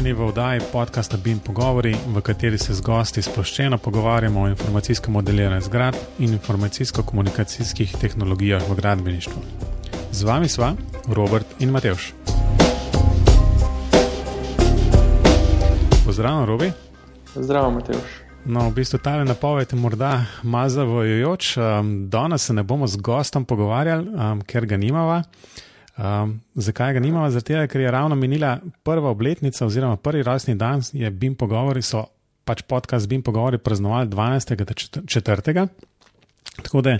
Pozdravljeni v oddaji podcasta BIM Pogovori, v kateri se z gosti sploščeno pogovarjamo o informacijskem modeliranju zgrad in informacijsko-komunikacijskih tehnologijah v gradbeništvu. Z vami sva Robert in Matejš. Pozdravljen, Robi. Zdravo, Matejš. No, v bistvu ta napoved je morda malo zavojujoč. Um, danes se ne bomo z gostom pogovarjali, um, ker ga nimamo. Um, zakaj ga nimamo? Zato, ker je ravno minila prva obletnica, oziroma prvi rojstni dan, je BIM pogovori, so pač podcast BIM pogovori praznovali 12. četrtega. Tako da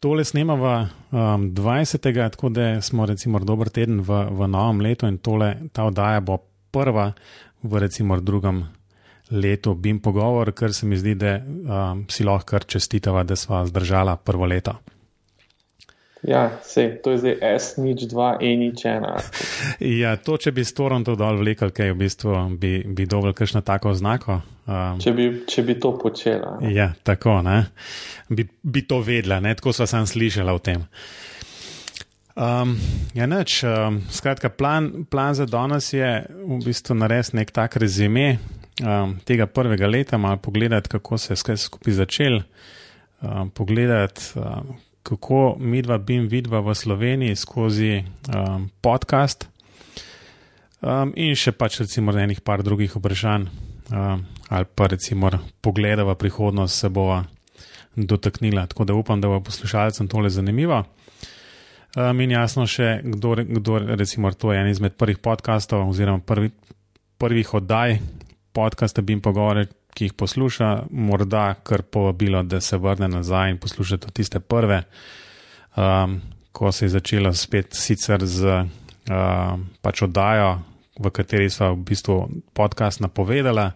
tole snemamo um, 20. tako da smo recimo dober teden v, v novem letu in tole, ta oddaja bo prva v recimo drugem letu BIM pogovor, ker se mi zdi, da um, si lahko kar čestitava, da smo zdržala prvo leto. Ja, se, to je zdaj S, nič, dva, E, nič, ena. ja, to, če bi storon to dol vlekel, kaj v bistvu bi, bi dobil kakšno tako znako. Um, če, bi, če bi to počela. Ne? Ja, tako, ne. Bi, bi to vedela, ne, tako so sam slišala o tem. Um, ja, neč, um, skratka, plan, plan za danes je v bistvu narediti nek tak rezime um, tega prvega leta, malo pogledati, kako se je skupaj začel, um, pogledati. Um, kako mi dva bim vidva v Sloveniji skozi um, podcast um, in še pač recimo enih par drugih vprašanj um, ali pa recimo pogleda v prihodnost se bova dotaknila. Tako da upam, da bo poslušalcem tole zanimivo. Um, in jasno še, kdo, kdo recimo to je en izmed prvih podkastov oziroma prvi, prvih oddaj podcasta bim pogovarjati ki jih posluša, morda kar povabilo, da se vrne nazaj in posluša tudi tiste prve, um, ko se je začela spet sicer z um, pač oddajo, v kateri so v bistvu podcast napovedala.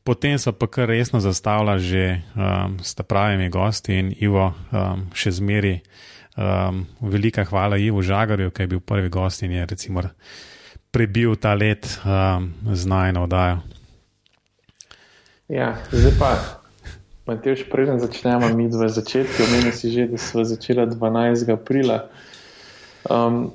Potem so pa kar resno zastavila že um, s pravimi gosti in Ivo um, še zmeri. Um, velika hvala Ivo Žagarju, ki je bil prvi gost in je recimo prebil ta let um, z najno oddajo. Ja, zdaj pa, Matejš, preden začnemo mi dva začetki, omenil si že, da smo začeli 12. aprila. Um,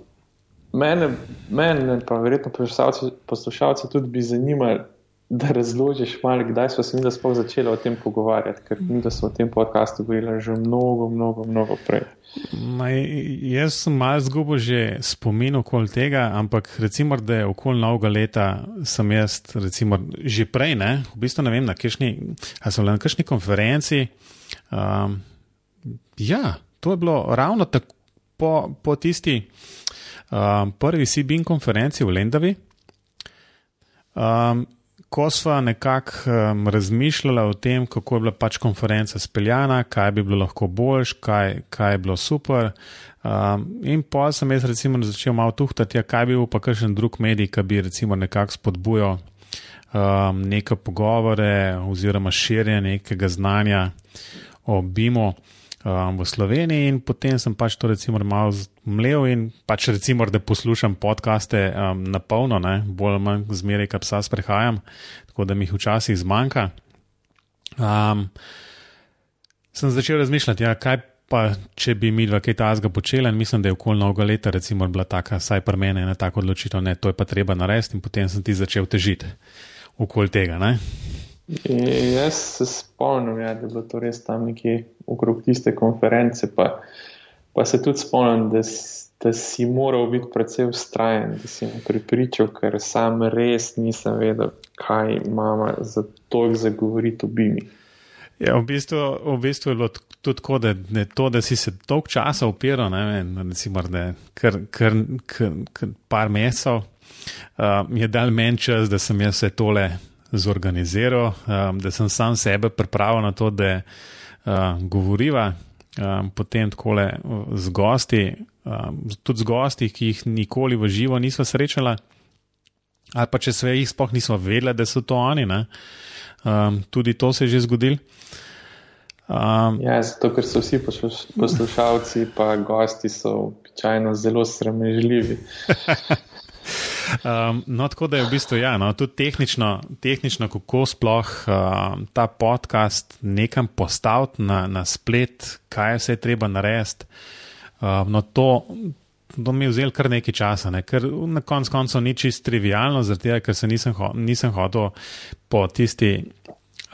mene, mene, pa verjetno poslušalce, poslušalce tudi bi zanimali, da razložiš malo, kdaj smo se mi sploh začeli o tem pogovarjati, ker mi smo o tem podkastu govorili že mnogo, mnogo, mnogo prej. Maj, jaz sem malo zgubil že spomin okoli tega, ampak recimo, da je okoli novega leta, sem jaz recimo, že prej, ne, v bistvu ne vem, na kakšni, na kakšni konferenci. Um, ja, to je bilo ravno tako po, po tisti um, prvi CBN konferenci v Lendavi. Um, ko smo nekako um, razmišljali o tem, kako je bila pač konferenca speljana, kaj bi bilo lahko boljš, kaj, kaj je bilo super. Um, in pa sem jaz recimo začel malo tuhtati, ja, kaj bi bil pa kakšen drug medij, ki bi recimo nekako spodbujal um, neke pogovore oziroma širjenje nekega znanja o BIM-u um, v Sloveniji, in potem sem pač to recimo malo mlev in pač recimo, da poslušam podkaste um, na polno, bolj ali manj zmeraj, kaj psa sprehajam, tako da mi jih včasih zmanjka. Um, sem začel razmišljati, ja, kaj pa če bi mi dva kaj tazga počela in mislim, da je okoli novega leta recimo bila taka, saj pri meni ena taka odločitev, ne, to je pa treba narediti in potem sem ti začel težiti okoli tega, ne. Jaz se spomnim, ja, da je bilo to res tam nekje okrog tiste konference, pa, pa se tudi spomnim, da, da si moral biti precej ustrajen, da si me pripričal, ker sam res nisem vedel, kaj imamo za to, da zagovoriti o Bimi. Ja, v, bistvu, v bistvu je bilo tudi tako, da, da, to, da si se dolg časa upiral, recimo, da kar, kar, par mesecev, uh, je dal meni čas, da sem jaz vse tole zorganiziral, um, da sem sam sebe pripravil na to, da uh, govoriva um, potem tako z gosti, um, tudi z gosti, ki jih nikoli v živo nismo srečali, ali pa če se jih sploh nismo vedeli, da so to oni. Um, tudi to se je že zgodilo. Um, ja, zato, ker so vsi poslušalci, pa gosti, so običajno zelo sramežljivi. Um, no, tako da je v bistvu, ja, no, tudi tehnično, tehnično, kako sploh uh, ta podcast nekam postaviti na, na splet, kaj vse je treba narediti. Uh, no, to, to mi je vzelo kar nekaj časa, ne? ker na koncu koncev ni čist trivialno, zato ker se nisem, ho nisem hotel po tisti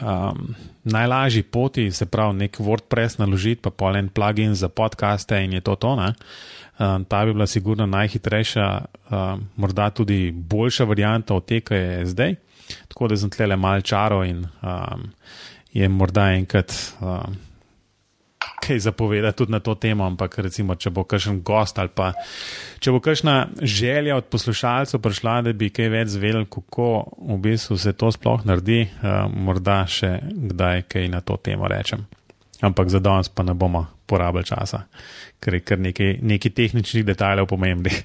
um, najlažji poti, se pravi, nek WordPress naložiti, pa polen plugin za podcaste in je to tona. Um, ta bi bila sigurno najhitrejša, um, morda tudi boljša varianta od te, ki je zdaj. Tako da sem tle mal čaro in um, je morda enkrat. Um, kaj zapovedati tudi na to temo, ampak recimo, če bo kakšen gost ali pa če bo kakšna želja od poslušalcev prišla, da bi kaj več zvedel, kako v bistvu se to sploh naredi, uh, morda še kdaj kaj na to temo rečem. Ampak za danes pa ne bomo porabili časa, ker je kar nekaj, nekaj tehničnih detajlov pomembnih.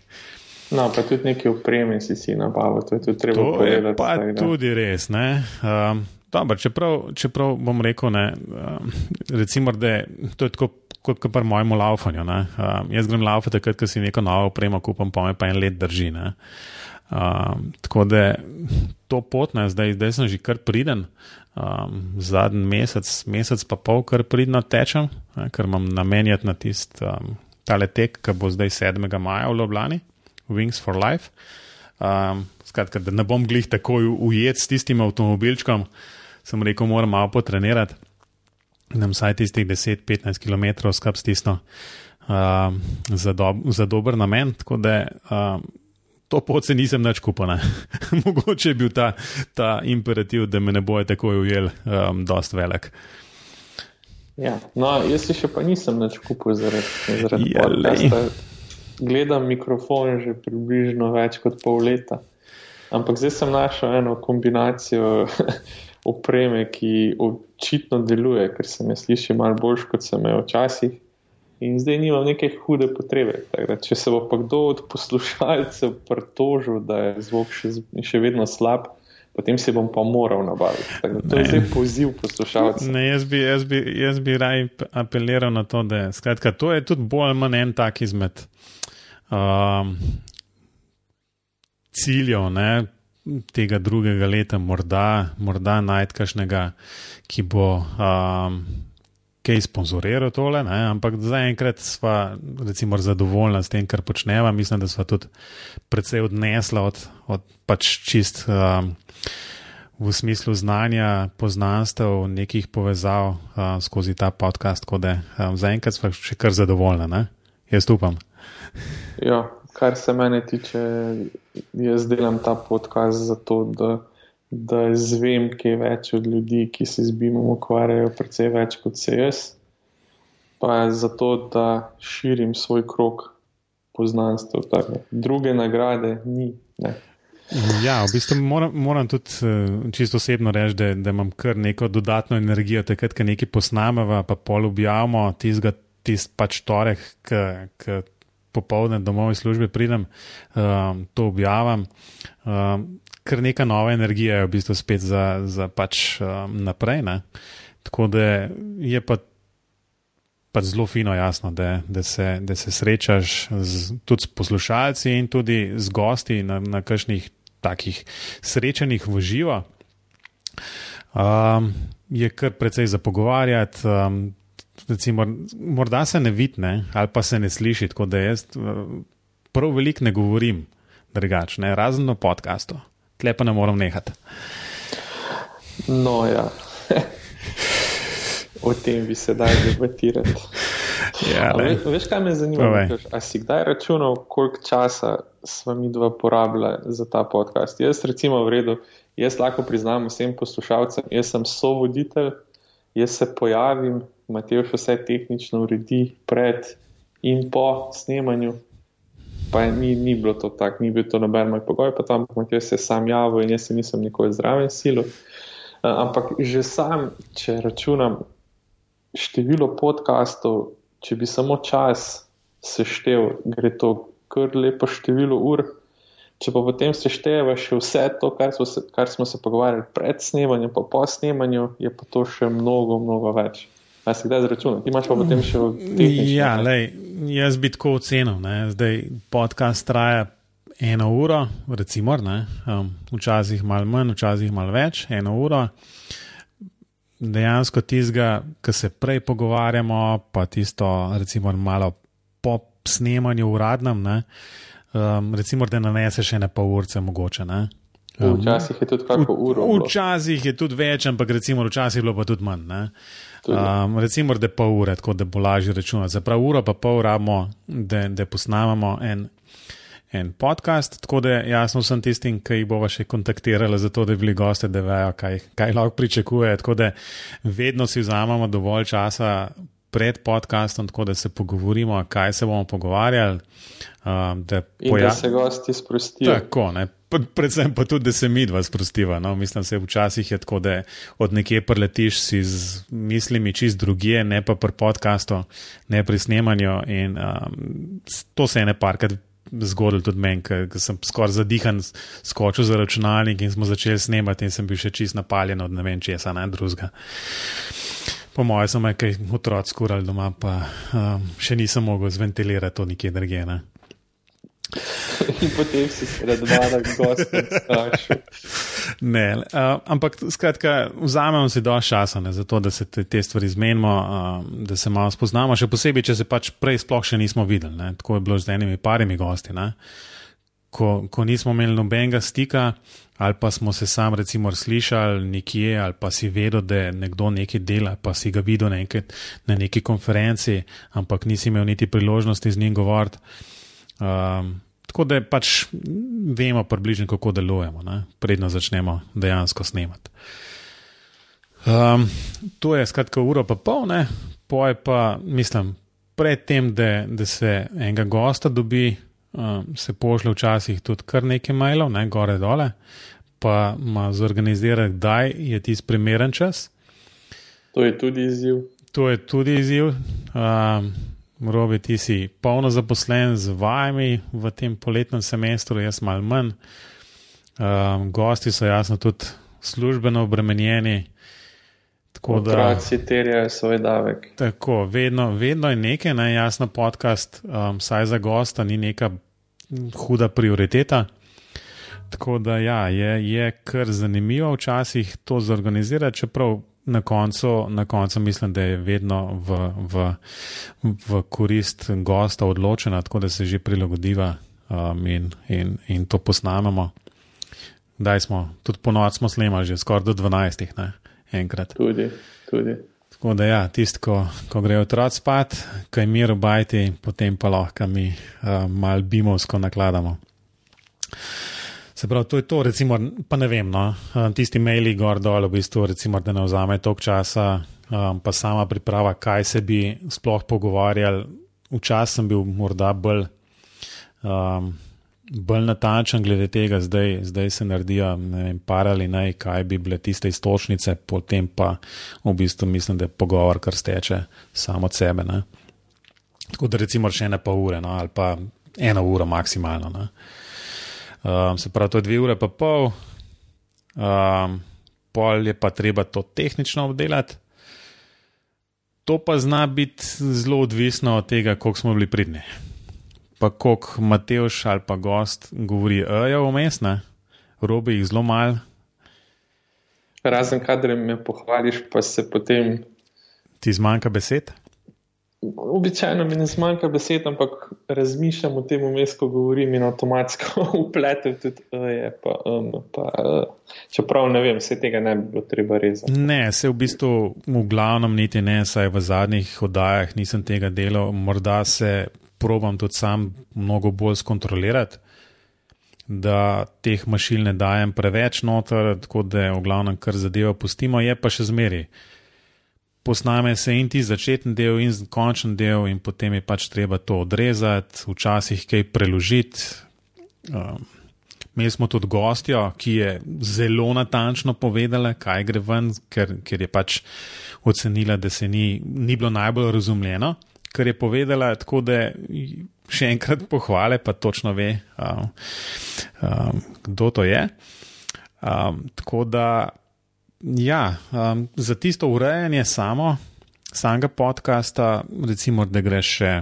No, pa tudi nekaj opreme si si nabavil, to je tudi treba to povedati. Pa tak, tudi res, ne. Um, Dobar, čeprav, čeprav bom rekel, ne, um, recimo, da je to je tako kot pri mojem laufanju. Um, jaz grem laufati, takrat, ko si neko novo opremo kupam, pa me pa en let drži. Um, tako da to pot, ne, zdaj, zdaj sem že kar priden, um, zadnji mesec, mesec pa pol, kar pridno tečem, ne, ker imam namenjati na tisti um, tale tek, ki bo zdaj 7. maja v Ljubljani, Wings for Life. Um, skratka, da ne bom glih takoj ujet s tistim avtomobilčkom sem rekel, moram malo potrenirati, da vsaj tistih 10-15 km skrb stisno uh, za, do, za dober namen. Tako da uh, to pot se nisem več kupil. Mogoče je bil ta, ta imperativ, da me ne boje takoj ujel, um, dost velik. Ja, no, jaz si še pa nisem več kupil zaradi, zaradi ja, podcasta. Gledam mikrofon že približno več kot pol leta. Ampak zdaj sem našel eno kombinacijo opreme, ki očitno deluje, ker se mi sliši malo boljš, kot sem imel včasih. In zdaj nimam neke hude potrebe. Da, če se bo pa kdo od poslušalcev pritožil, da je zvok še, še vedno slab, potem se bom pa moral nabaviti. Da, to ne. je zdaj poziv poslušalcev. Ne, jaz bi, jaz bi, jaz bi raj apeliral na to, da skratka, to je tudi bolj ali manj en tak izmed um, ciljev. Ne? Tega drugega leta, morda, morda najti kašnega, ki bo um, kaj sponzoriral tole, ne? ampak zaenkrat smo recimo zadovoljni s tem, kar počneva. Mislim, da smo tudi precej odnesla od, od pač čist. Um, V smislu znanja, poznanstev, nekih povezav uh, skozi ta podcast, tako da um, zaenkrat smo še kar zadovoljni, jaz upam. Ja, kar se mene tiče, jaz delam ta podcast zato, da, da zvem, kaj več od ljudi, ki se z BIM-om ukvarjajo, precej več kot se jaz. Pa zato, da širim svoj krok poznanstva. Druge nagrade ni. Ne. Ja, v bistvu moram, moram tudi eh, čisto osebno reči, da, da imam kar neko dodatno energijo, takrat, ko nekaj posnameva, pa pol objavimo, tistega tist pač torek, ki popovdne domov iz službe pridem, um, to objavim. Um, ker neka nova energija je v bistvu spet za, za pač um, naprej. Ne? Tako da je pa, pa zelo fino, jasno, da, da, se, da se srečaš z, tudi s poslušalci in tudi z gosti na, na kakšnih takih srečanjih v živo. Um, je kar precej za pogovarjati. Um, recimo, morda se ne vidne ali pa se ne sliši, tako da jaz eh, prav veliko ne govorim drugače, razen na podkastu, tle pa ne moram nehati. No, ja. o tem bi se dal debatirati. Ja, ve, veš, kaj me zanima? Ali si kdaj računal, koliko časa smo mi dva porabili za ta podcast? Jaz, recimo, v redu, jaz lahko priznam vsem poslušalcem, jaz sem sovoditelj, jaz se pojavim, Matej še vse tehnično uredi pred in po snemanju. Pa ni, ni bilo to tako, ni bil to noben moj pogoj, pa tam Matej se sam javil in jaz se nisem nikoli zraven silo. Ampak že sam, če računam število podkastov, če bi samo čas seštev, gre to kar lepo število ur. Če pa potem sešteva še vse to, kar smo, se, kar smo se pogovarjali pred snemanjem, pa po snemanju, je pa to še mnogo, mnogo več. Kaj si kdaj zračunal? Ti imaš pa potem še v Ja, lej, jaz bi tako ocenil. Ne? Zdaj podcast traja eno uro, recimo, um, včasih malo manj, včasih malo več, eno uro. Dejansko tizga, ki se prej pogovarjamo, pa tisto, recimo, malo po snemanju uradnem, ne, um, recimo, da naneseš še ne pol urce mogoče. Ne. Um, včasih je tudi kako uro. V, včasih je tudi več, ampak recimo včasih je bilo pa tudi manj. Um, recimo, da je pol ure, tako da bo lažje računati. Za prav uro pa pol uramo, da, da posnamemo en, en podcast. Tako da jasno sem tistim, ki jih bova še kontaktirala, zato da bi bili gosti, da vejo, kaj, kaj lahko pričakuje. Tako da vedno si vzamemo dovolj časa pred podcastom, tako da se pogovorimo, kaj se bomo pogovarjali. Um, da, poja... da se gosti sprostijo. Tako, ne, predvsem pa tudi, da se mi dva sprostiva. No? Mislim, da včasih je tako, da od nekje preletiš si z mislimi čist drugje, ne pa pri podkastu, ne pri snemanju. In um, to se je ne parkrat zgodilo tudi meni, ker sem skoraj zadihan, skočil za računalnik in smo začeli snemati in sem bil še čist napaljen od ne vem česa, ne drugega. Po mojem, sem nekaj otrok skural doma, pa um, še nisem mogel zventilirati to nikjer drugje. In potem si se redno gosti. Ne, uh, ampak skratka, vzamemo si dovolj časa, ne, zato da se te, te stvari zmenimo, uh, da se malo spoznamo, še posebej, če se pač prej sploh še nismo videli. Ne. Tako je bilo z enimi parimi gosti. Ko, ko nismo imeli nobenega stika, ali pa smo se sam, recimo, slišali nekje, ali pa si vedel, da nekdo nekaj dela, pa si ga videl nekaj, na neki konferenci, ampak nisi imel niti priložnosti z njim govoriti. Um, tako da pač vemo približno, kako delujemo, ne? predno začnemo dejansko snemati. Um, to je skratka uro pa pol, ne? poje pa, mislim, predtem, da se enega gosta dobi, um, se pošle včasih tudi kar nekaj mailov, ne? gore dole, pa ima zorganizirati, kdaj je tisti primeren čas. To je tudi izziv. To je tudi izziv. Um, Robi, ti si polno zaposlen z vajami v tem poletnem semestru, jaz malo manj. Um, gosti so jasno tudi službeno obremenjeni. Otroci terjajo svoj davek. Tako, vedno, vedno je nekaj, ne, jasno, podcast, um, saj za gosta ni neka huda prioriteta. Tako da ja, je, je kar zanimivo včasih to zorganizirati, čeprav na koncu, na koncu mislim, da je vedno v, v, v korist gosta odločena, tako da se že prilagodiva um, in, in, in to posnamemo. Daj smo, tudi po noč smo snemali, že skoraj do 12, ne, enkrat. Tudi, tudi. Tako da ja, tisto, ko, ko grejo otroci spat, kaj mir obajti, potem pa lahko mi uh, mal bimovsko nakladamo. Se pravi, to je to, recimo, pa ne vem, no, um, tisti maili gor dol, v bistvu, recimo, da ne vzame toliko časa, um, pa sama priprava, kaj se bi sploh pogovarjali. Včasih sem bil morda bolj, um, bolj natančen glede tega, zdaj, zdaj se naredijo, vem, par ali naj, kaj bi bile tiste istočnice, potem pa v bistvu mislim, da je pogovor, kar steče samo od sebe. Ne. Tako da recimo še ne pa ure, no, ali pa eno uro maksimalno. Ne. Um, se pravi, to je dve ure pa pol, um, pol je pa treba to tehnično obdelati. To pa zna biti zelo odvisno od tega, koliko smo bili pridni. Pa koliko Mateoš ali pa gost govori, da je vmes, robi jih zelo mal. Razen kadar me pohvališ, pa se potem. Ti zmanjka besed? Običajno mi ne zmanjka besed, ampak razmišljam o tem, vmes, ko govorim in avtomatsko upletem tudi, da je pa, um, pa uh, čeprav ne vem, vse tega ne bi bilo treba rezati. Ne, se v bistvu v glavnem niti ne, saj v zadnjih oddajah nisem tega delal, morda se probam tudi sam mnogo bolj skontrolirati. Da teh mašil ne dajem preveč noter, tako da v glavnem kar zadeva pustimo, je pa še zmeri posname se in ti začetni del in končni del, in potem je pač treba to odrezati, včasih kaj preložiti. Um, imeli smo tudi gostjo, ki je zelo natančno povedala, kaj gre ven, ker, ker je pač ocenila, da se ni, ni bilo najbolj razumljeno, kar je povedala tako, da. Še enkrat pohvale, pa točno ve, um, um, kdo to je. Um, tako da Ja, um, za tisto urejanje samo, samega podcasta, recimo, da greš še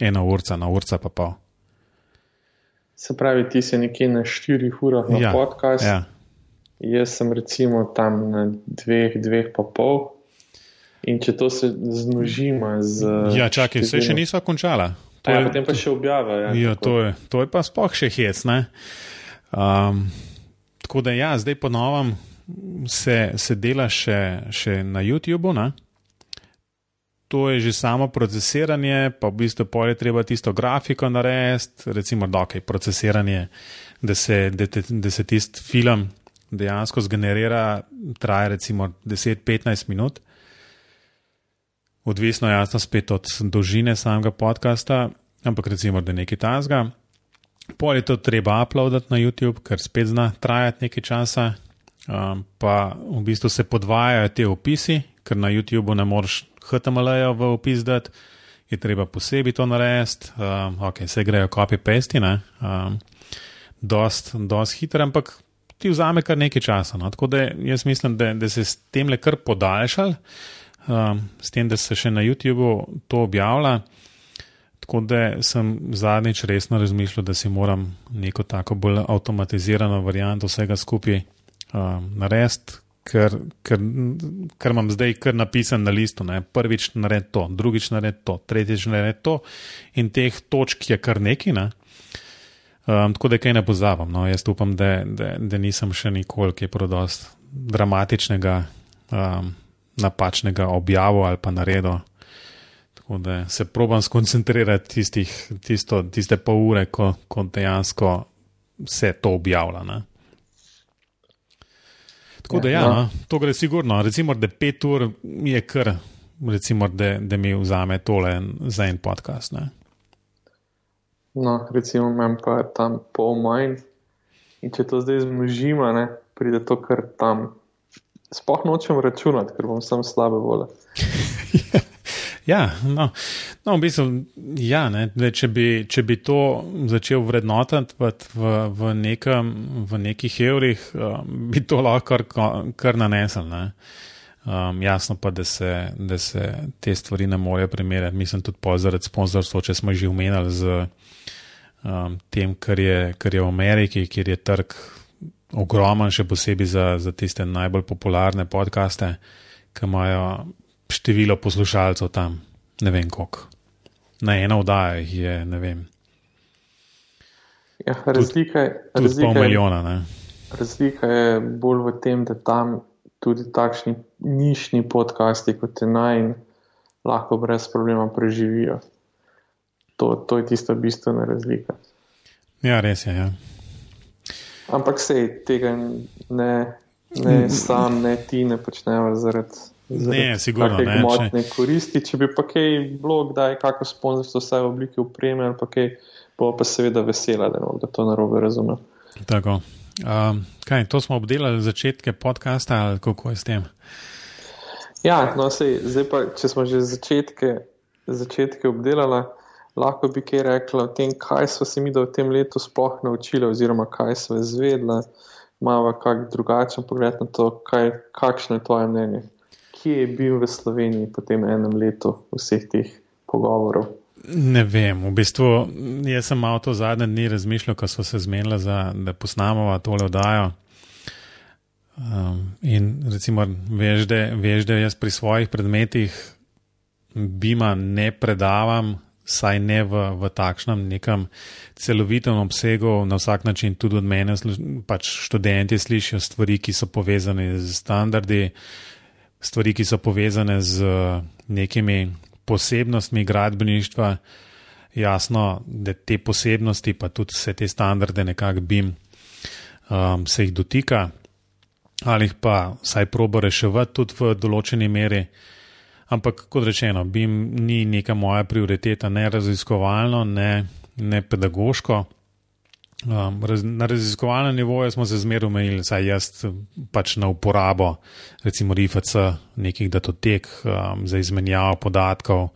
ena urca, na urca pa pol. Se pravi, ti si nekje na štirih urah na ja, podcast. Ja. Jaz sem recimo tam na dveh, dveh pa pol. In če to se znožima z. Ja, čakaj, vse še niso končala. To ja, je, potem pa še objavljajo. Ja, ja, to, je, to je pa spoh še hec. Um, tako da ja, zdaj ponovim, se, se dela še, še na YouTubu. Ne? To je že samo procesiranje, pa v bistvu je treba tisto grafiko narediti, recimo, da okay, je procesiranje, da se, da, da se tisti film dejansko zgenerira, traja recimo 10-15 minut odvisno jasno spet od dolžine samega podcasta, ampak recimo, da nekaj tasga. Pol je to treba uploadati na YouTube, ker spet zna trajati nekaj časa, um, pa v bistvu se podvajajo te opisi, ker na YouTubu ne moreš HTML-ja v opis dati, je treba posebej to narediti, um, ok, se grejo copy-paste, um, dost, dost hitro, ampak ti vzame kar nekaj časa. No? Tako da jaz mislim, da, da se s tem le kar podaljšali um, s tem, da se še na YouTubu to objavlja. Tako da sem zadnjič resno razmišljal, da si moram neko tako bolj avtomatizirano varianto vsega skupaj um, narediti, ker, ker, ker imam zdaj kar napisan na listu. Ne. Prvič nared to, drugič nared to, tretjič nared to in teh točk je kar neki. Ne. Um, tako da kaj ne pozavam. No. Jaz upam, da, da, da nisem še nikoli kaj prodost dramatičnega. Um, napačnega objavo ali pa naredo. Tako da se probujem skoncentrirati tistih, tisto, tiste pol ure, ko, ko dejansko se to objavlja. Ne? Tako da, ja, ja, no, to gre sigurno. Recimo, da pet ur je kar, recimo, da, da mi vzame tole za en podcast. Ne? No, recimo, imam pa tam pol manj. In če to zdaj zmnožimo, pride to kar tam Sploh nočem računati, ker bom sam slabe vole. ja, no, no, v bistvu, ja, ne, če, bi, če bi to začel vrednotiti v, v, nekem, v nekih evrih, um, bi to lahko kar, kar nanesel. Ne. Um, jasno pa, da se, da se te stvari ne morejo primerjati. Mislim tudi pozoriti sponzorstvo, če smo že umenili z um, tem, kar je, kar je v Ameriki, kjer je trg ogromen, še posebej za, za tiste najbolj popularne podkaste, ki imajo število poslušalcev tam, ne vem koliko. Na eno oddajo jih je, ne vem. Ja, razlika, tudi, tudi pol milijona. Ne? Razlika je bolj v tem, da tam tudi takšni nišni podcasti kot je naj lahko brez problema preživijo. To, to je tista bistvena razlika. Ja, res je. Ja. Ampak se tega ne, ne mm. sam, ne ti ne počnejo zaradi. Ne, sigurno ne. Motne koristi, če bi pa kaj bilo, da je kako sponzorstvo vse v obliki upreme ali pa kaj, bo pa seveda vesela, da, da to narobe razume. Tako. Um, kaj, to smo obdelali začetke podcasta ali kako je s tem? Ja, no, sej, zdaj pa, če smo že začetke, začetke obdelali lahko bi kaj rekla o tem, kaj smo se mi do v tem letu sploh naučili, oziroma kaj smo izvedeli, malo kak drugačen pogled na to, kaj, kakšno je tvoje mnenje. Kje je bil v Sloveniji po tem enem letu vseh teh pogovorov? Ne vem, v bistvu jaz sem malo to zadnje dni razmišljal, ko smo se zmenili, za, da posnamemo tole oddajo. Um, in recimo, veš da, veš, da jaz pri svojih predmetih bima ne predavam, saj ne v, v takšnem nekem celovitem obsegu, na vsak način tudi od mene, pač študenti slišijo stvari, ki so povezane z standardi, stvari, ki so povezane z nekimi posebnostmi gradbeništva. Jasno, da te posebnosti, pa tudi vse te standarde, nekako bi um, se jih dotika, ali pa vsaj probo reševati tudi v določeni meri. Ampak, kot rečeno, BIM ni neka moja prioriteta, ne raziskovalno, ne, ne pedagoško. Um, raz, na raziskovalnem nivoju smo se zmeraj omejili, saj jaz pač na uporabo, recimo RIFC, nekih datotek um, za izmenjavo podatkov,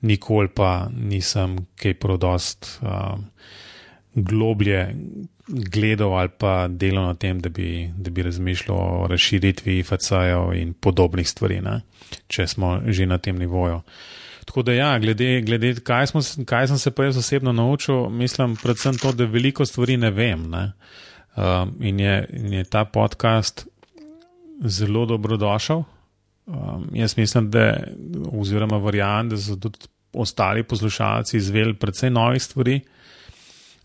nikoli pa nisem kaj prodost um, globlje gledal ali pa delal na tem, da bi, da bi razmišljal o razširitvi IFC-jev in podobnih stvari, ne? če smo že na tem nivoju. Tako da, ja, glede, glede kaj, smo, kaj sem se pa jaz osebno naučil, mislim predvsem to, da veliko stvari ne vem. Ne? Um, in, je, in je ta podcast zelo dobrodošel. um, jaz mislim, da, oziroma verjamem, da so tudi ostali poslušalci izvedeli precej novih stvari.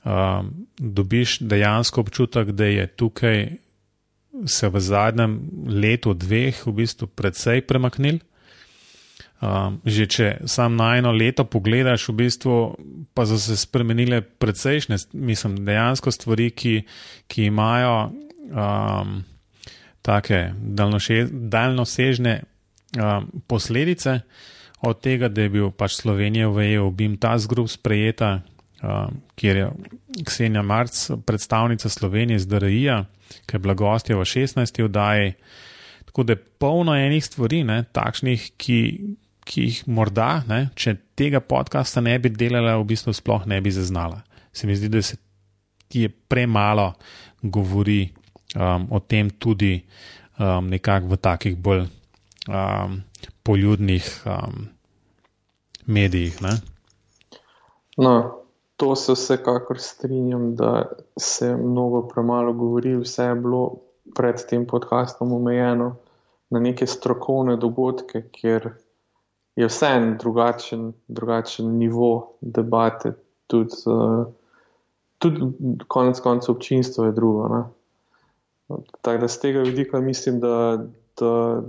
Um, dobiš dejansko občutek, da je tukaj se v zadnjem letu, dveh, v bistvu precej premaknil. Um, že če sam na eno leto pogledaš, v bistvu pa so se spremenile precejšnje, mislim, dejansko stvari, ki, ki imajo um, take daljnosežne um, posledice od tega, da je bil pač Slovenija v EU, bim ta zgrub sprejeta, kjer je Ksenija Marc, predstavnica Slovenije z DRI-ja, ki je bila gostja v 16. oddaji. Tako da je polno enih stvari, ne, takšnih, ki, ki jih morda, ne, če tega podcasta ne bi delala, v bistvu sploh ne bi zaznala. Se mi zdi, da se ti je premalo govori um, o tem tudi um, nekako v takih bolj um, poljudnih um, medijih. Ne? No, to se vsekakor strinjam, da se mnogo premalo govori, vse je bilo pred tem podcastom omejeno na neke strokovne dogodke, kjer je vse en drugačen, drugačen nivo debate, tudi, uh, tudi konec koncev občinstvo je drugo. Ne? Tako da z tega vidika mislim, da, da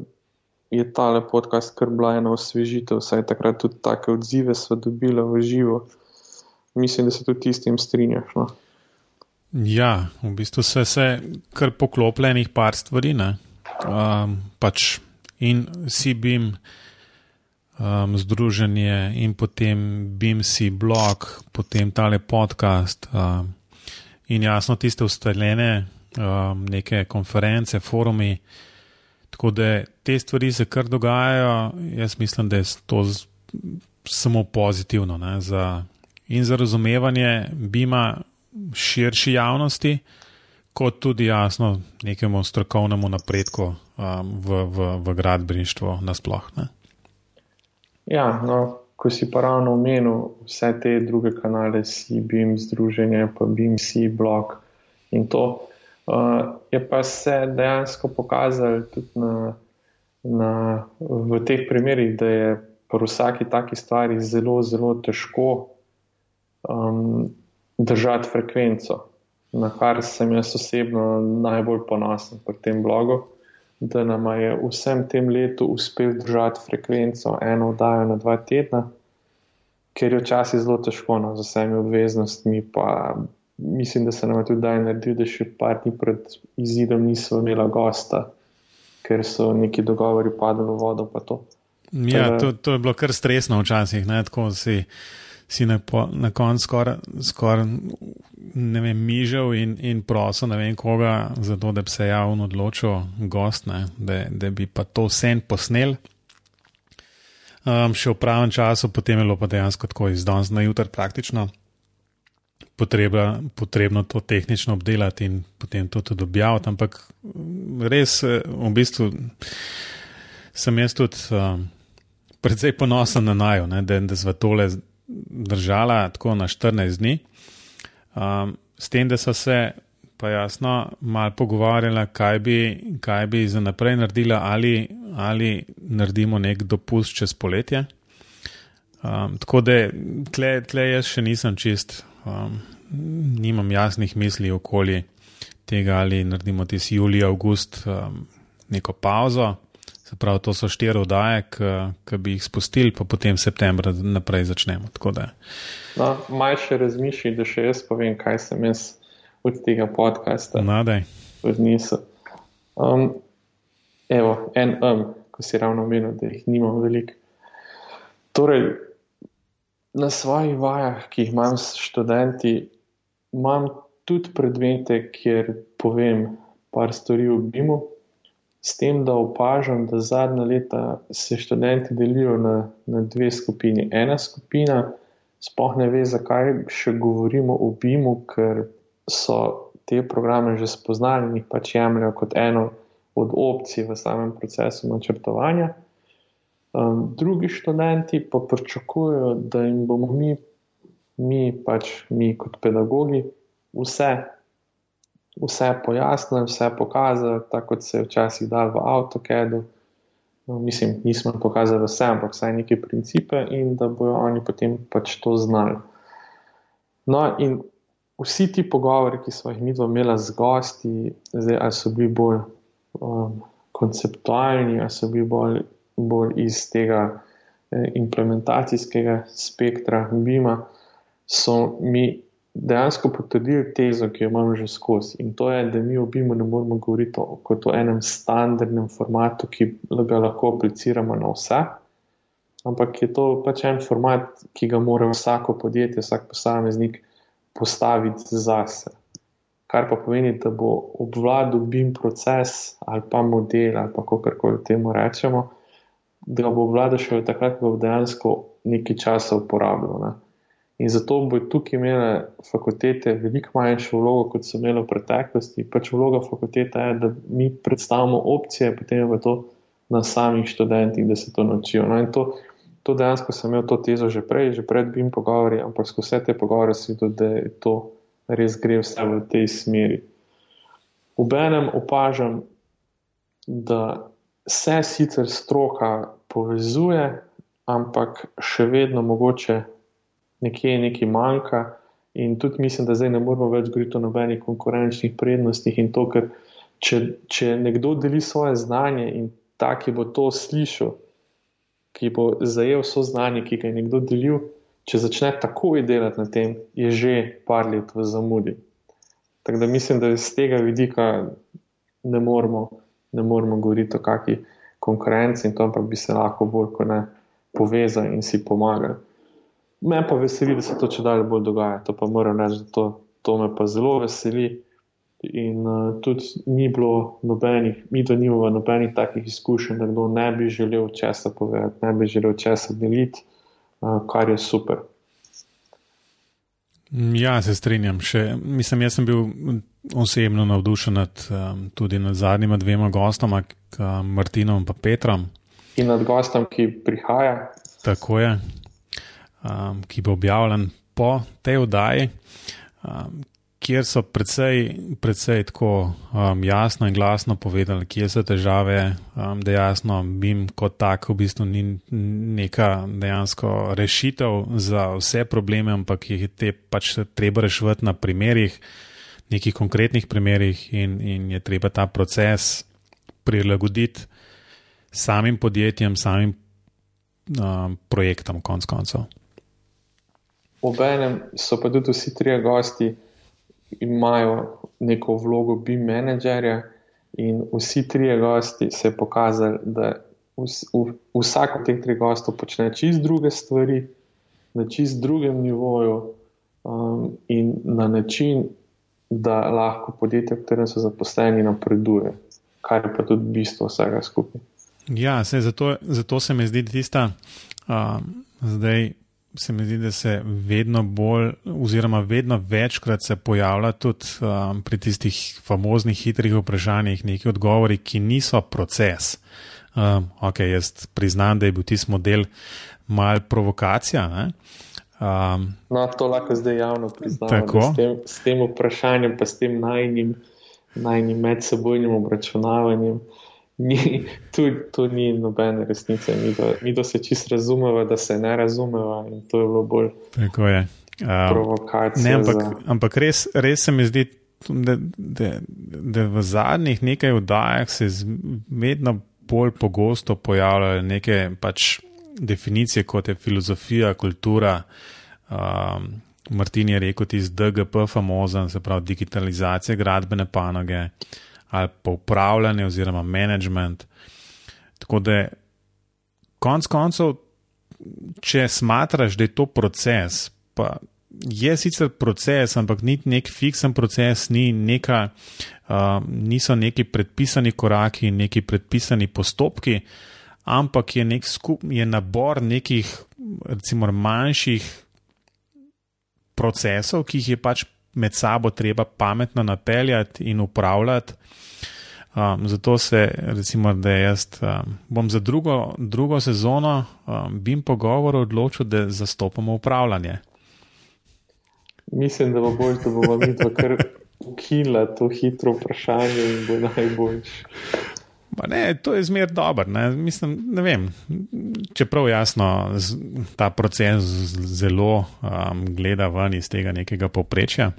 je ta podcast kar bila ena osvežitev, saj takrat tudi take odzive smo dobili v živo mislim, da se tudi s tem strinjaš. No? Ja, v bistvu se je kar poklopljenih par stvari. Um, pač in CBIM, um, združenje, in potem BIMC blog, potem tale podcast, um, in jasno tiste ustaljene um, neke konference, forumi. Tako da te stvari se kar dogajajo, jaz mislim, da je to z, samo pozitivno ne, za in za razumevanje bima širši javnosti, kot tudi jasno nekemu strokovnemu napredku um, v, v, v gradbeništvu nasplošno. Ja, no, ko si pa ravno omenil vse te druge kanale, si BIM združenje, pa BIM si blog in to. Uh, je pa se dejansko pokazalo tudi na, na, v teh primerih, da je pri vsaki taki stvari zelo, zelo težko um, držati frekvenco, na kar sem jaz osebno najbolj ponosen pri tem blogu, da nam je vsem tem letu uspel držati frekvenco eno oddajo na dva tedna, ker je včasih zelo težko no, z vsemi obveznostmi. Pa mislim, da se nam je tudi daj naredil, da še par dni pred izidom nismo imeli gosta, ker so neki dogovori padli v vodo. Ja, to, to je bilo kar stresno včasih, ne, tako si si na, na koncu skoraj skor, mižal in, in prosil ne vem koga, zato da bi se javno odločil, gost, ne, da, da bi pa to vse posnel. Um, še v pravem času, potem je bilo pa dejansko tako iz danes na jutr praktično. Potreba, potrebno to tehnično obdelati in potem to tudi objaviti. Ampak res, v bistvu, sem jaz tudi um, precej ponosen na najo, ne, da, da smo tole držala tako na 14 dni, um, s tem, da so se pa jasno malo pogovarjala, kaj bi, kaj bi za naprej naredila, ali, ali naredimo nek dopust čez poletje. Um, tako da tle, tle jaz še nisem čist, um, nimam jasnih misli okoli tega, ali naredimo tisti julij, avgust um, neko pauzo. Se pravi, to so štiri oddaje, ki bi jih spustili, pa potem septembra naprej začnemo. No, Maj še razmišljaj, da še jaz povem, kaj sem jaz od tega podcasta odnesel. Um, evo, en um, ko si ravno omenil, da jih nimam veliko. Torej, na svojih vajah, ki jih imam s študenti, imam tudi predmete, kjer povem par stvari v BIM-u s tem, da opažam, da zadnja leta se študenti delijo na, na dve skupini. Ena skupina sploh ne ve, zakaj še govorimo o BIM-u, ker so te programe že spoznali in jih pač jemljajo kot eno od opcij v samem procesu načrtovanja. Um, drugi študenti pa pričakujejo, da jim bomo mi, mi pač mi kot pedagogi, vse vse pojasnili, vse pokazali, tako kot se je včasih dal v AutoCAD-u. no, mislim, nismo pokazali vse, ampak vsaj neke principe in da bojo oni potem pač to znali. No, in vsi ti pogovori, ki smo jih mi imeli z gosti, zdaj, ali so bili bolj um, konceptualni, ali so bili bolj, bolj iz tega eh, implementacijskega spektra, bima, so mi dejansko potrdili tezo, ki jo imam že skozi. In to je, da mi obimo ne moramo govoriti o, kot o enem standardnem formatu, ki ga lahko apliciramo na vse. Ampak je to pač en format, ki ga mora vsako podjetje, vsak posameznik postaviti zase. Kar pa pomeni, da bo obvladal BIM proces ali pa model ali pa kako koli temu rečemo, da ga bo obvladal še takrat, ko bo dejansko nekaj časa uporabljal. Ne. In zato bo tukaj imele fakultete veliko manjšo vlogo, kot so imele v preteklosti. Pač vloga fakultete je, da mi predstavimo opcije, potem je to na samih študentih, da se to naučijo. No, in to, to dejansko sem imel to tezo že prej, že pred BIM pogovori, ampak skozi vse te pogovore si videl, da je to res gre vse v tej smeri. V enem opažam, da se sicer stroka povezuje, ampak še vedno mogoče nekje nekaj manjka. In tudi mislim, da zdaj ne moramo več govoriti o nobenih konkurenčnih prednostih. In to, ker če, če nekdo deli svoje znanje in ta, ki bo to slišal, ki bo zajel vso znanje, ki ga je nekdo delil, če začne takoj delati na tem, je že par let v zamudi. Tako da mislim, da iz tega vidika ne moramo, ne moramo govoriti o kakšni konkurenci in to, ampak bi se lahko bolj kot ne povezali in si pomagali. Me pa veseli, da se to če dalje bolj dogaja. To pa moram reči, da to, to me pa zelo veseli. In uh, tudi ni bilo nobenih, mi da nimamo nobenih takih izkušenj, da kdo ne bi želel česa povedati, ne bi želel česa deliti, uh, kar je super. Ja, se strinjam. Še, mislim, jaz sem bil osebno navdušen nad, um, tudi nad zadnjima dvema gostoma, Martinom in Petrom. In nad gostom, ki prihaja. Tako je um, ki bo objavljen po tej oddaji, um, kjer so precej, precej tako um, jasno in glasno povedali, kje so težave, um, da jasno BIM kot tak v bistvu ni neka dejansko rešitev za vse probleme, ampak jih je te pač treba rešiti na primerih, nekih konkretnih primerih in, in je treba ta proces prilagoditi samim podjetjem, samim um, projektom, konc koncev. Obenem so pa tudi vsi trije gosti, imajo neko vlogo BIM menedžerja, in vsi trije gosti se je pokazali, da vsak od teh treh gostov počne čist druge stvari, na čist drugem nivoju um, in na način, da lahko podjetje, v katerem so zaposleni, napreduje, kar je pa tudi bistvo vsega skupaj. Ja, se, zato, zato se mi zdi tista. Um, zdaj, se mi zdi, da se vedno bolj, oziroma vedno večkrat se pojavlja tudi um, pri tistih famoznih hitrih vprašanjih neki odgovori, ki niso proces. Um, ok, jaz priznam, da je bil tisti model mal provokacija. Ne? Um, no, to lahko zdaj javno priznam. S tem, s tem vprašanjem, pa s tem najnim, najnim medsebojnim obračunavanjem ni, tu, tu ni nobene resnice, mi da, mi da se čist razumemo, da se ne razumemo in to je bilo bolj. Tako je. Um, provokacija. Ne, ampak, za... ampak res, res se mi zdi, da, da, da v zadnjih nekaj vdajah se vedno bolj pogosto pojavljajo neke pač definicije, kot je filozofija, kultura. Um, Martin je rekel, ti z DGP, famozen, se pravi digitalizacija gradbene panoge. Uh, ali pa upravljanje oziroma management. Tako da, konc koncev, če smatraš, da je to proces, pa je sicer proces, ampak ni nek fiksen proces, ni neka, uh, niso neki predpisani koraki, neki predpisani postopki, ampak je, nek skup, je nabor nekih, recimo, manjših procesov, ki jih je pač med sabo treba pametno napeljati in upravljati. Um, zato se, recimo, da jaz um, bom za drugo, drugo sezono um, BIM pogovor odločil, da zastopamo upravljanje. Mislim, da bo bolj, da bomo mi to kar ukinili, to hitro vprašanje in bo najboljši. Ne, to je zmer dobro. Ne. Mislim, ne vem, čeprav jasno ta proces zelo um, gleda ven iz tega nekega poprečja.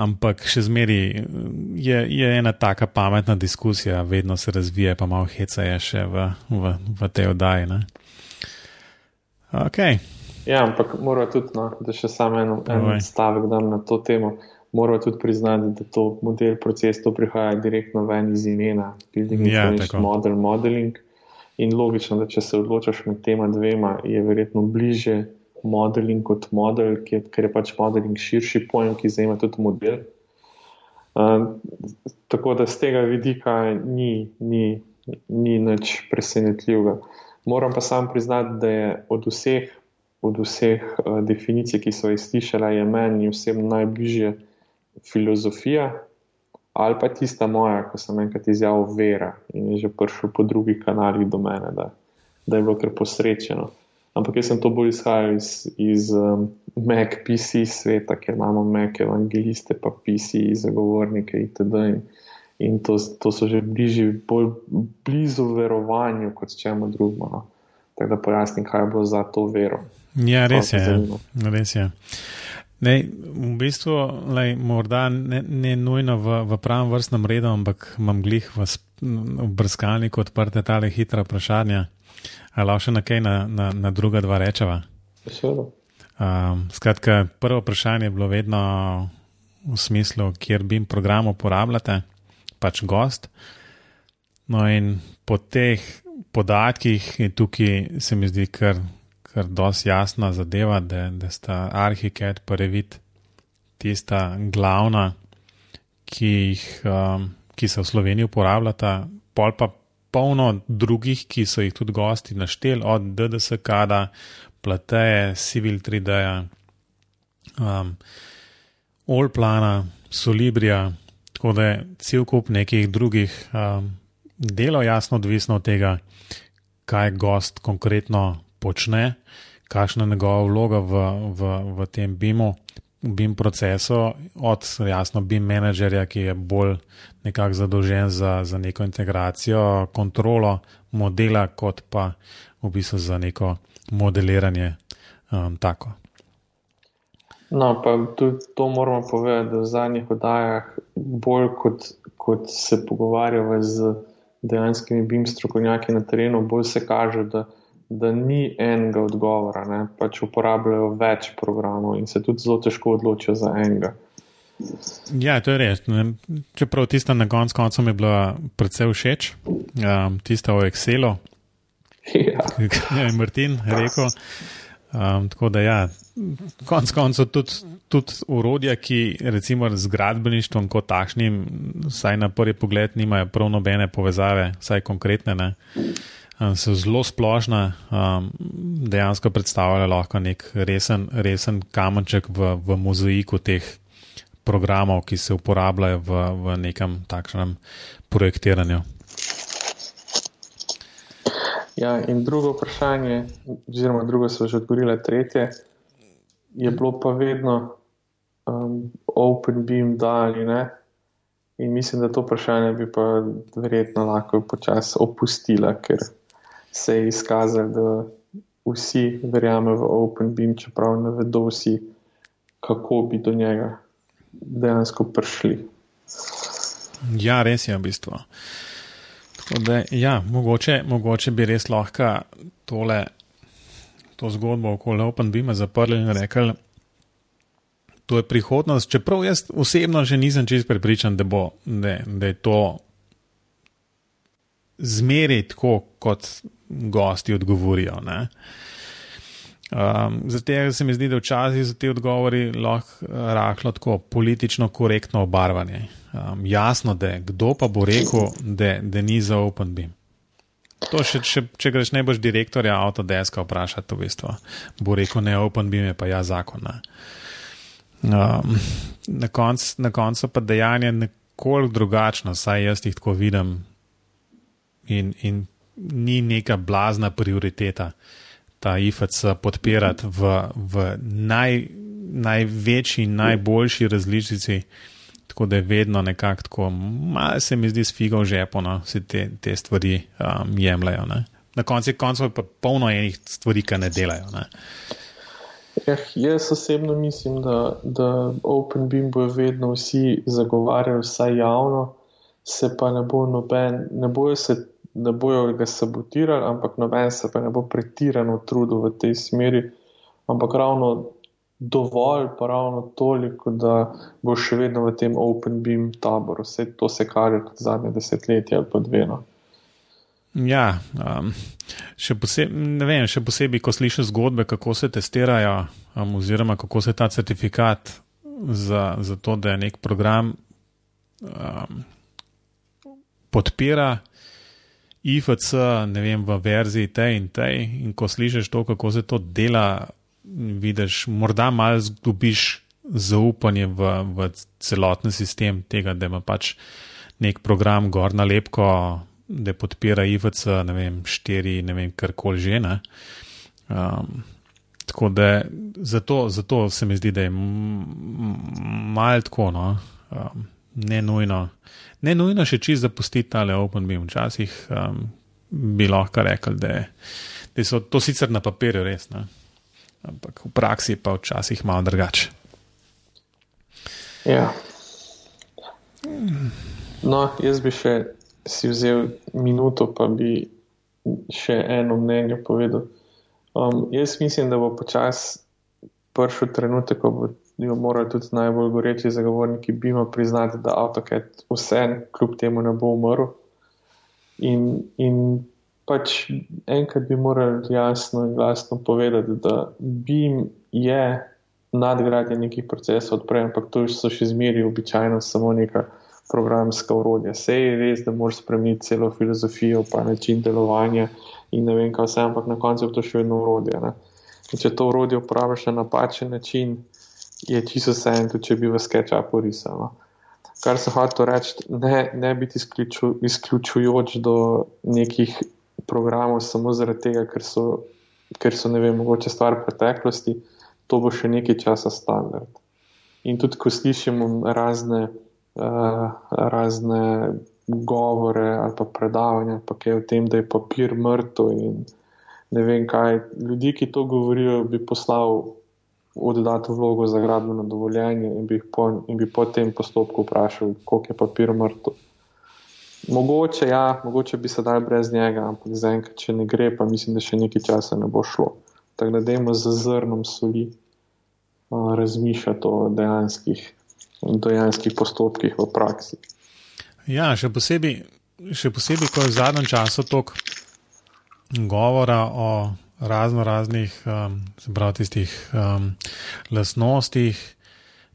Ampak še zmeri je, je ena taka pametna diskusija, vedno se razvija, pa malo heca je še v, v, v tej oddaji. Okay. Ja, ampak mora tudi, no, da še samo eno, eno stavek dam na to temo moramo tudi priznati, da to model proces to prihaja direktno ven iz imena, building ja, information model, modeling. In logično, da če se odločaš med tema dvema, je verjetno bliže modeling kot model, ker je pač modeling širši pojem, ki zajema tudi model. Uh, tako da z tega vidika ni, ni, ni nič presenetljivega. Moram pa sam priznati, da je od vseh, od vseh uh, definicij, ki so jih slišala, je meni vsem najbližje filozofija ali pa tista moja, ko sem enkrat izjavil vera in je že prišel po drugih kanalih do mene, da, da je bilo kar posrečeno. Ampak jaz sem to bolj izhajal iz, iz um, Mac PC sveta, ker imamo Mac evangeliste, pa PC zagovornike itd. In, in to, to so že bliži, bolj blizu verovanju kot čemu drugemu. No. Tako da pojasnim, kaj bilo za to vero. Ja, res je. Res je. Ne, v bistvu, lej, morda ne, ne nujno v, v pravem vrstnem redu, ampak imam glih v, v brskalniku odprte tale hitra vprašanja. Ali lahko še nekaj na, na, na druga dva rečeva? Um, skratka, prvo vprašanje je bilo vedno v smislu, kjer bi program uporabljate, pač gost. No, in po teh podatkih je tukaj, se mi zdi, kar kar dosti jasna zadeva, da, da sta Arhiket in Revit tista glavna, ki, jih, um, ki se v Sloveniji uporabljata, pol pa polno drugih, ki so jih tudi gosti naštel, od DDSK, Plateje, Civil 3D, um, Allplana, Solibrija, tako da je cel kup nekih drugih um, delov, jasno, odvisno od tega, kaj gost konkretno počne, kakšna je njegova vloga v, v, v tem BIM-u, BIM procesu, od jasno BIM menedžerja, ki je bolj nekako zadolžen za, za neko integracijo, kontrolo modela, kot pa v bistvu za neko modeliranje. Um, tako. No, pa tudi to moramo povedati, da v zadnjih oddajah, bolj kot, kot se pogovarjamo z dejanskimi BIM strokovnjaki na terenu, bolj se kaže, da da ni enega odgovora, ne? pač uporabljajo več programov in se tudi zelo težko odločijo za enega. Ja, to je res. Čeprav tista na koncu koncev mi je bila predvsej všeč, um, tista o Excelu, ja. ki je Martin rekel. Um, tako da, ja, konec koncev tudi, tudi urodja, ki recimo z gradbeništvom kot takšnim, vsaj na prvi pogled, nimajo prav nobene povezave, vsaj konkretne. Ne so zelo splošna, um, dejansko predstavljajo lahko nek resen, resen kamenček v, v mozaiku teh programov, ki se uporabljajo v, v nekem takšnem projektiranju. Ja, in drugo vprašanje, oziroma drugo so že odgovorile, tretje, je bilo pa vedno um, Open Beam, da ali ne. In mislim, da to vprašanje bi pa verjetno lahko počasi opustila, ker se je izkazalo, da vsi verjamejo v OpenBeam, čeprav ne vedo vsi, kako bi do njega dejansko prišli. Ja, res je v bistvu. Da, ja, mogoče, mogoče bi res lahko tole, to zgodbo okoli OpenBeama zaprli in rekli, to je prihodnost. Čeprav jaz osebno že nisem čest prepričan, da, bo, da, da je to zmeri tako, kot gosti odgovorijo. Um, zato se mi zdi, da včasih so ti odgovori lahko eh, rahlo tako politično korektno obarvani. Um, jasno, da kdo pa bo rekel, da, da ni za Open Beam. To še, če, če greš ne boš direktorja Autodeska vprašati, v bistvu, bo rekel ne Open Beam, je pa ja zakon. Um, na koncu konc pa dejanje nekoliko drugačno, saj jaz jih tako vidim in, in ni neka blazna prioriteta ta IFC podpirati v, v naj, največji najboljši različici tako da je vedno nekako tako, malo se mi zdi s figo v žepu, no, se te, te stvari um, jemljajo. Ne. Na koncu koncev je pa polno enih stvari, ki ne delajo. Ne. Eh, jaz osebno mislim, da, da OpenBeam bo vedno vsi zagovarjali, vsaj javno, se pa ne bo noben, ne bojo, se, ne bojo ga sabotirali, ampak noben se pa ne bo pretirano trudil v tej smeri, ampak ravno dovolj, pa ravno toliko, da bo še vedno v tem OpenBeam taboru. Vse to se kaže kot zadnje desetletje ali pa dve. No. Ja, um, še, poseb, vem, še posebej, ko slišiš zgodbe, kako se testirajo, um, oziroma kako se ta certifikat za, za to, da je nek program um, podpira. IFC, ne vem, v verziji tej in tej, in ko slišiš to, kako se to dela, vidiš, morda malo zgubiš zaupanje v, v celoten sistem tega, da ima pač nek program gor na lepko, da podpira IVC, ne vem, štiri, ne vem, karkoli že. Um, tako da zato, zato se mi zdi, da je malo tako, no, um, ne nujno. Ne nujno še čist zapustiti tale OpenBeam. Včasih um, bi lahko rekel, da, da so to sicer na papirju res. Ne? ampak v praksi pa včasih malo drugače. Ja. No, jaz bi še si vzel minuto, pa bi še eno mnenje povedal. Um, jaz mislim, da bo počasi prišel trenutek, ko bodo morali tudi najbolj goreči zagovorniki BIM-a priznati, da AutoCAD vse, kljub temu, ne bo umrl. In, in pač enkrat bi morali jasno in glasno povedati, da BIM je nadgradnja nekih procesov odprej, ampak to so še zmeri običajno samo neka programska urodja. Vse je res, da moraš spremeniti celo filozofijo, pa način delovanja in ne vem, kaj vse, ampak na koncu je to še vedno urodje. Če to urodje uporabiš na napačen način, je čisto vse en, tudi če bi v SketchUpu risal. No. Kar se hoče reči, ne, ne biti izključu, izključujoč do nekih programov samo zaradi tega, ker so, ker so ne vem, mogoče stvar preteklosti, to bo še nekaj časa standard. In tudi, ko slišimo razne, uh, razne govore ali pa predavanja, pa kaj o tem, da je papir mrtev in ne vem kaj, ljudi, ki to govorijo, bi poslal oddati vlogo za gradbeno dovoljenje in bi, po, in bi po tem postopku vprašal, koliko je papir mrtev. Mogoče, ja, mogoče bi se dal brez njega, ampak zaenkrat, če ne gre, pa mislim, da še nekaj časa ne bo šlo. Tako da dajmo z zrnom soli uh, razmišljati o dejanskih, dejanskih postopkih v praksi. Ja, še posebej, še posebej ko je v zadnjem času toliko govora o razno raznih, um, se pravi, tistih um, lasnostih,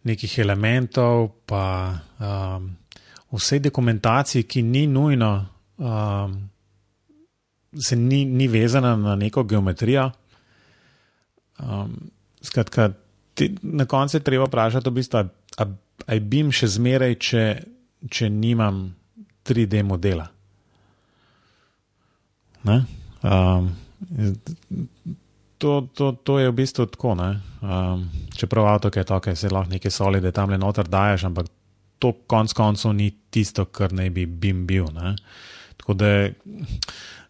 nekih elementov, pa. Um, vsej dokumentaciji, ki ni nujno, um, se ni, ni vezana na neko geometrijo. Um, skratka, ti, na koncu je treba vprašati, v bistvu, ali bi jim še zmeraj, če, če nimam 3D modela. Um, to, to, to je v bistvu tako. Um, čeprav avto je to, da se lahko nekaj solide tam le noter daješ, ampak to konec koncev ni tisto, kar naj bi BIM bil. Ne? Tako da je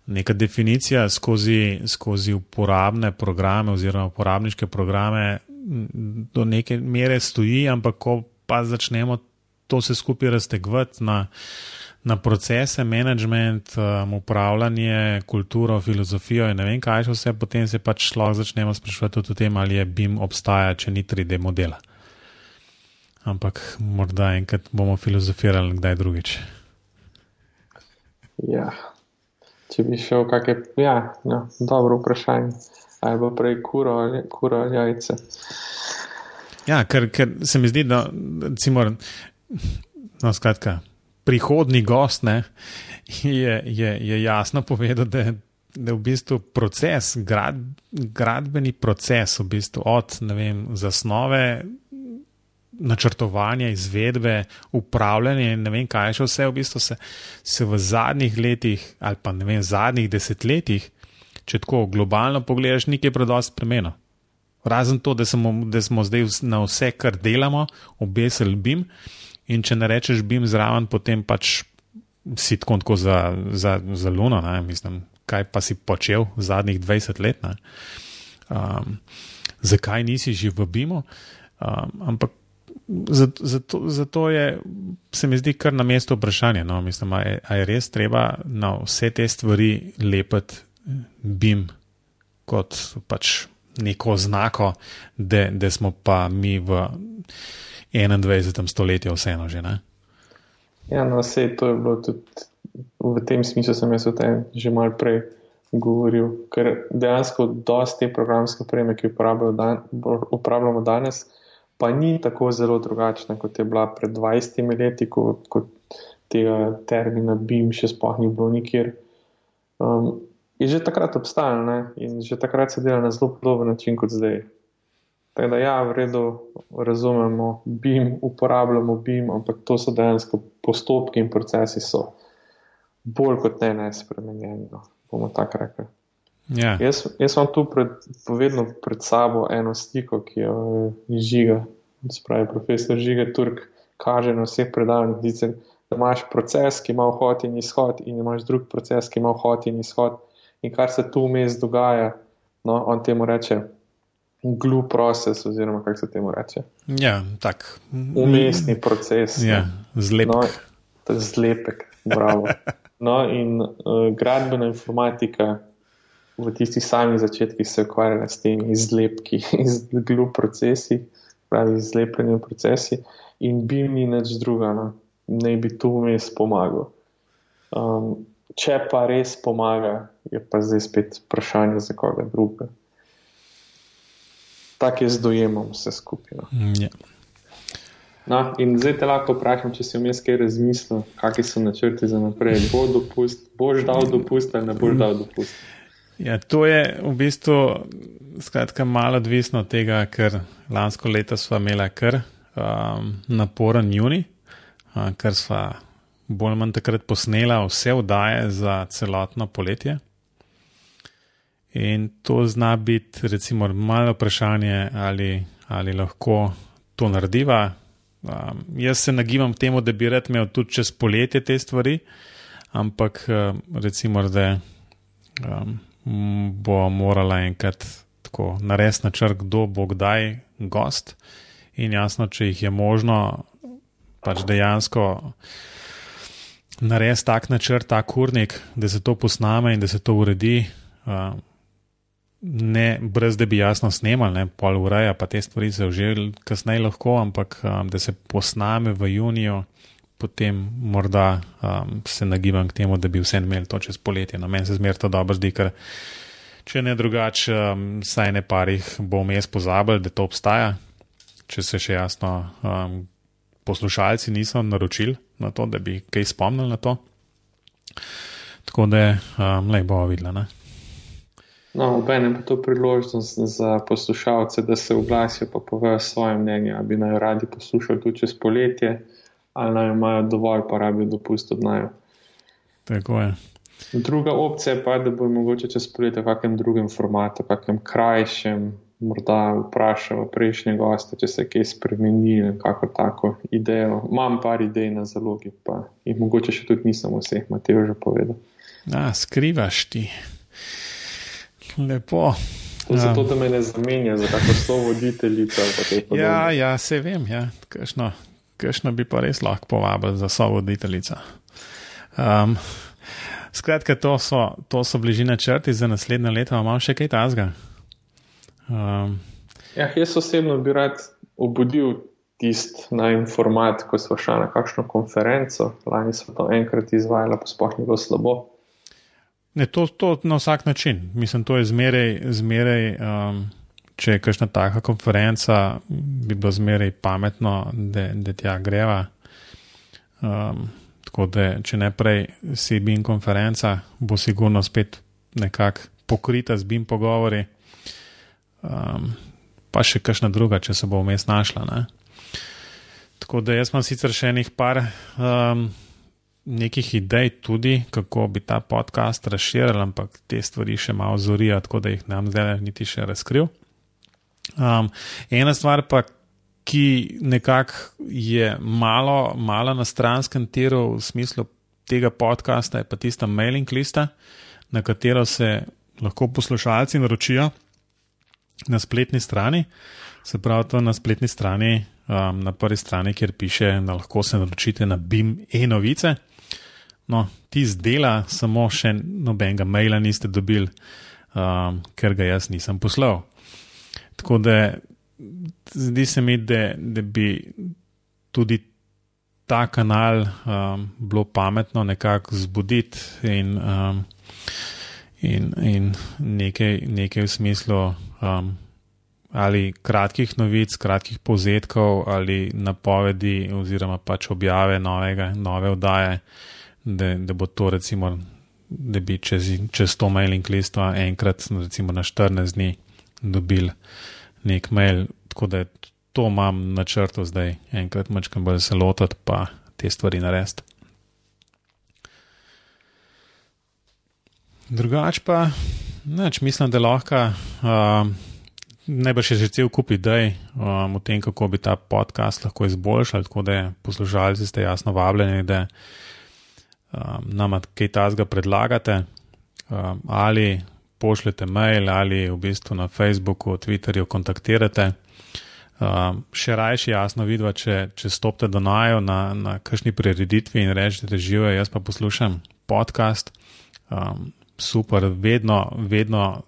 neka definicija skozi, skozi uporabne programe oziroma uporabniške programe do neke mere stoji, ampak ko pa začnemo to vse skupaj raztegovati na, na procese, management, um, upravljanje, kulturo, filozofijo in ne vem kaj še vse, potem se pač lahko začnemo sprašovati tudi o tem, ali je BIM obstaja, če ni 3D modela ampak morda enkrat bomo filozofirali, kdaj drugič. Ja, če bi šel, kak je, ja, no, dobro vprašanje. Ali bo prej kuro ali, kuro ali jajce? Ja, ker, ker se mi zdi, da recimo, no, skratka, prihodni gost ne, je, je, je jasno povedal, da, da je v bistvu proces, grad, gradbeni proces, v bistvu od vem, zasnove načrtovanja, izvedbe, upravljanja in ne vem, kaj še vse v bistvu se, se v zadnjih letih ali pa ne vem, zadnjih desetletjih, če tako globalno pogledaš, nekaj predost spremenilo. Razen to, da smo, da smo zdaj na vse, kar delamo, obesili BIM in če ne rečeš bim zraven, potem pač si tako, tako za, za, za luno, ne? mislim, kaj pa si počel zadnjih 20 let. Um, zakaj nisi že v bimu? Um, ampak zato, zato, zato je, se mi zdi, kar na mestu vprašanje. No? Mislim, a je, a je res treba na vse te stvari lepiti bim kot pač neko znako, da smo pa mi v 21. stoletju vseeno že. Ne? Ja, no, vse to je bilo tudi v tem smislu, sem jaz o tem že mal prej govoril, ker dejansko dosti te programske opreme, ki jo dan, uporabljamo danes, pa ni tako zelo drugačna, kot je bila pred 20 leti, ko, ko tega termina BIM še sploh ni bilo nikjer. Um, je že takrat obstajal ne? in že takrat se dela na zelo podoben način kot zdaj. Tako da, ja, v redu razumemo BIM, uporabljamo BIM, ampak to so dejansko postopki in procesi, so bolj kot ne nespremenjeni. No. bomo tako rekli. Yeah. Ja. Jaz, jaz imam tu pred, vedno pred sabo eno sliko, ki jo žiga, spravi profesor Žiga Turk, kaže na vseh predavanjih. Da imaš proces, ki ima vhod in izhod, in imaš drug proces, ki ima vhod in izhod. In kar se tu vmes dogaja, no, on temu reče glue process, oziroma kako se temu reče. Ja, tak. Umestni proces. Ja, zlepek. No, zlepek, bravo. No, in uh, gradbena informatika v tistih samih začetkih se ukvarjala s temi izlepki, izglu procesi, pravi izlepljeni procesi in bi mi nič druga, no, ne bi tu vmes pomagal. Um, če pa res pomaga, je pa zdaj spet vprašanje za koga druga. Tako je z dojemom vse skupaj. No. Mm, ja. No, in zdaj te lahko vprašam, če si vmes kaj razmislil, kakšni so načrti za naprej. Bo dopust, boš dal dopust ali ne boš dal dopust? Ja, to je v bistvu skratka, malo odvisno od tega, ker lansko leto smo imeli kar um, naporen juni, uh, ker smo bolj ali manj takrat posnela vse vdaje za celotno poletje. In to zna biti, recimo, malo vprašanje, ali, ali lahko to narediva. Um, jaz se nagibam temu, da bi rad imel tudi čez poletje te stvari, ampak uh, recimo, da um, bo morala enkrat tako narediti načrt, kdo bo kdaj gost. In jasno, če jih je možno, pač dejansko narediti tak načrt, tak kurnik, da se to posname in da se to uredi. Uh, Ne, brez da bi jasno snimali, ne, pol ureja, pa te stvari se že kasneje lahko, ampak um, da se posname v juniju, potem morda um, se nagibam k temu, da bi vse imeli to čez poletje. No, meni se zmer to dobro zdi, ker če ne drugače, um, saj ne parih bo vmes pozabil, da to obstaja, če se še jasno um, poslušalci niso naročili na to, da bi kaj spomnili na to. Tako da um, le bo videla. Ne? No, obenem pa to priložnost za poslušalce, da se oglasijo in povejo svoje mnenje, ali bi naj radi poslušali tudi čez poletje ali naj imajo dovolj, pa rabijo dopust od naj. Tako je. Druga opcija je pa, da bo mogoče čez poletje v kakem drugem formatu, v kakem krajšem, morda vprašal prejšnje goste, če se je kaj spremenilo, kako tako idejo. Imam par idej na zalogi, pa jih mogoče še tudi nisem vseh, Mateo, že povedal. A, skrivaš ti. Lepo. Zato, da me ne zamenja, za kako so voditeljica. Ja, ja, se vem, ja. Kajšno, kajšno bi pa res lahko povabil za so voditeljica. Um, skratka, to so, to so bližine črti za naslednje leto. Imam še kaj tazga? Um, ja, jaz osebno bi rad obudil tist na informat, ko smo šli na kakšno konferenco. Lani smo to enkrat izvajali, pa sploh ni bilo slabo. Ne, to, to na vsak način. Mislim, to je zmeraj, zmeraj um, če je kakšna taka konferenca, bi bilo zmeraj pametno, da, da tja greva. Um, tako da, če ne prej si BIM konferenca, bo sigurno spet nekako pokrita z BIM pogovori, um, pa še kakšna druga, če se bo vmes našla. Ne? Tako da jaz imam sicer še enih par. Um, nekih idej tudi, kako bi ta podcast razširil, ampak te stvari še malo zorijo, tako da jih nam zdaj niti še razkril. Um, ena stvar pa, ki nekako je malo, malo na stranskem tiru v smislu tega podcasta, je pa tista mailing lista, na katero se lahko poslušalci naročijo na spletni strani. Se pravi, to na spletni strani, um, na prvi strani, kjer piše, da lahko se naročite na BIM e-novice. No, ti zdela, samo še nobenega maila niste dobili, um, ker ga jaz nisem poslal. Tako da zdi se mi, da, da bi tudi ta kanal um, bilo pametno nekako zbuditi in, um, in, in nekaj, nekaj v smislu um, ali kratkih novic, kratkih povzetkov ali napovedi oziroma pač objave novega, nove oddaje, da, da bo to recimo, da bi čez, čez to mailing listo enkrat, recimo na 14 dni, dobil nek mail, tako da to imam na črtu zdaj, enkrat mačkam bolj se lotiti, pa te stvari narediti. Drugač pa, neč, mislim, da lahko, uh, bo še že cel kup idej um, o tem, kako bi ta podcast lahko izboljšali, tako da poslušalci ste jasno vabljeni, da um, nam kaj tasga predlagate um, ali pošljete mail ali v bistvu na Facebooku, Twitterju kontaktirate. Um, še rajši jasno vidva, če, če stopite do najo na, na kakšni prireditvi in rečete, da živijo, jaz pa poslušam podcast. Um, super, vedno, vedno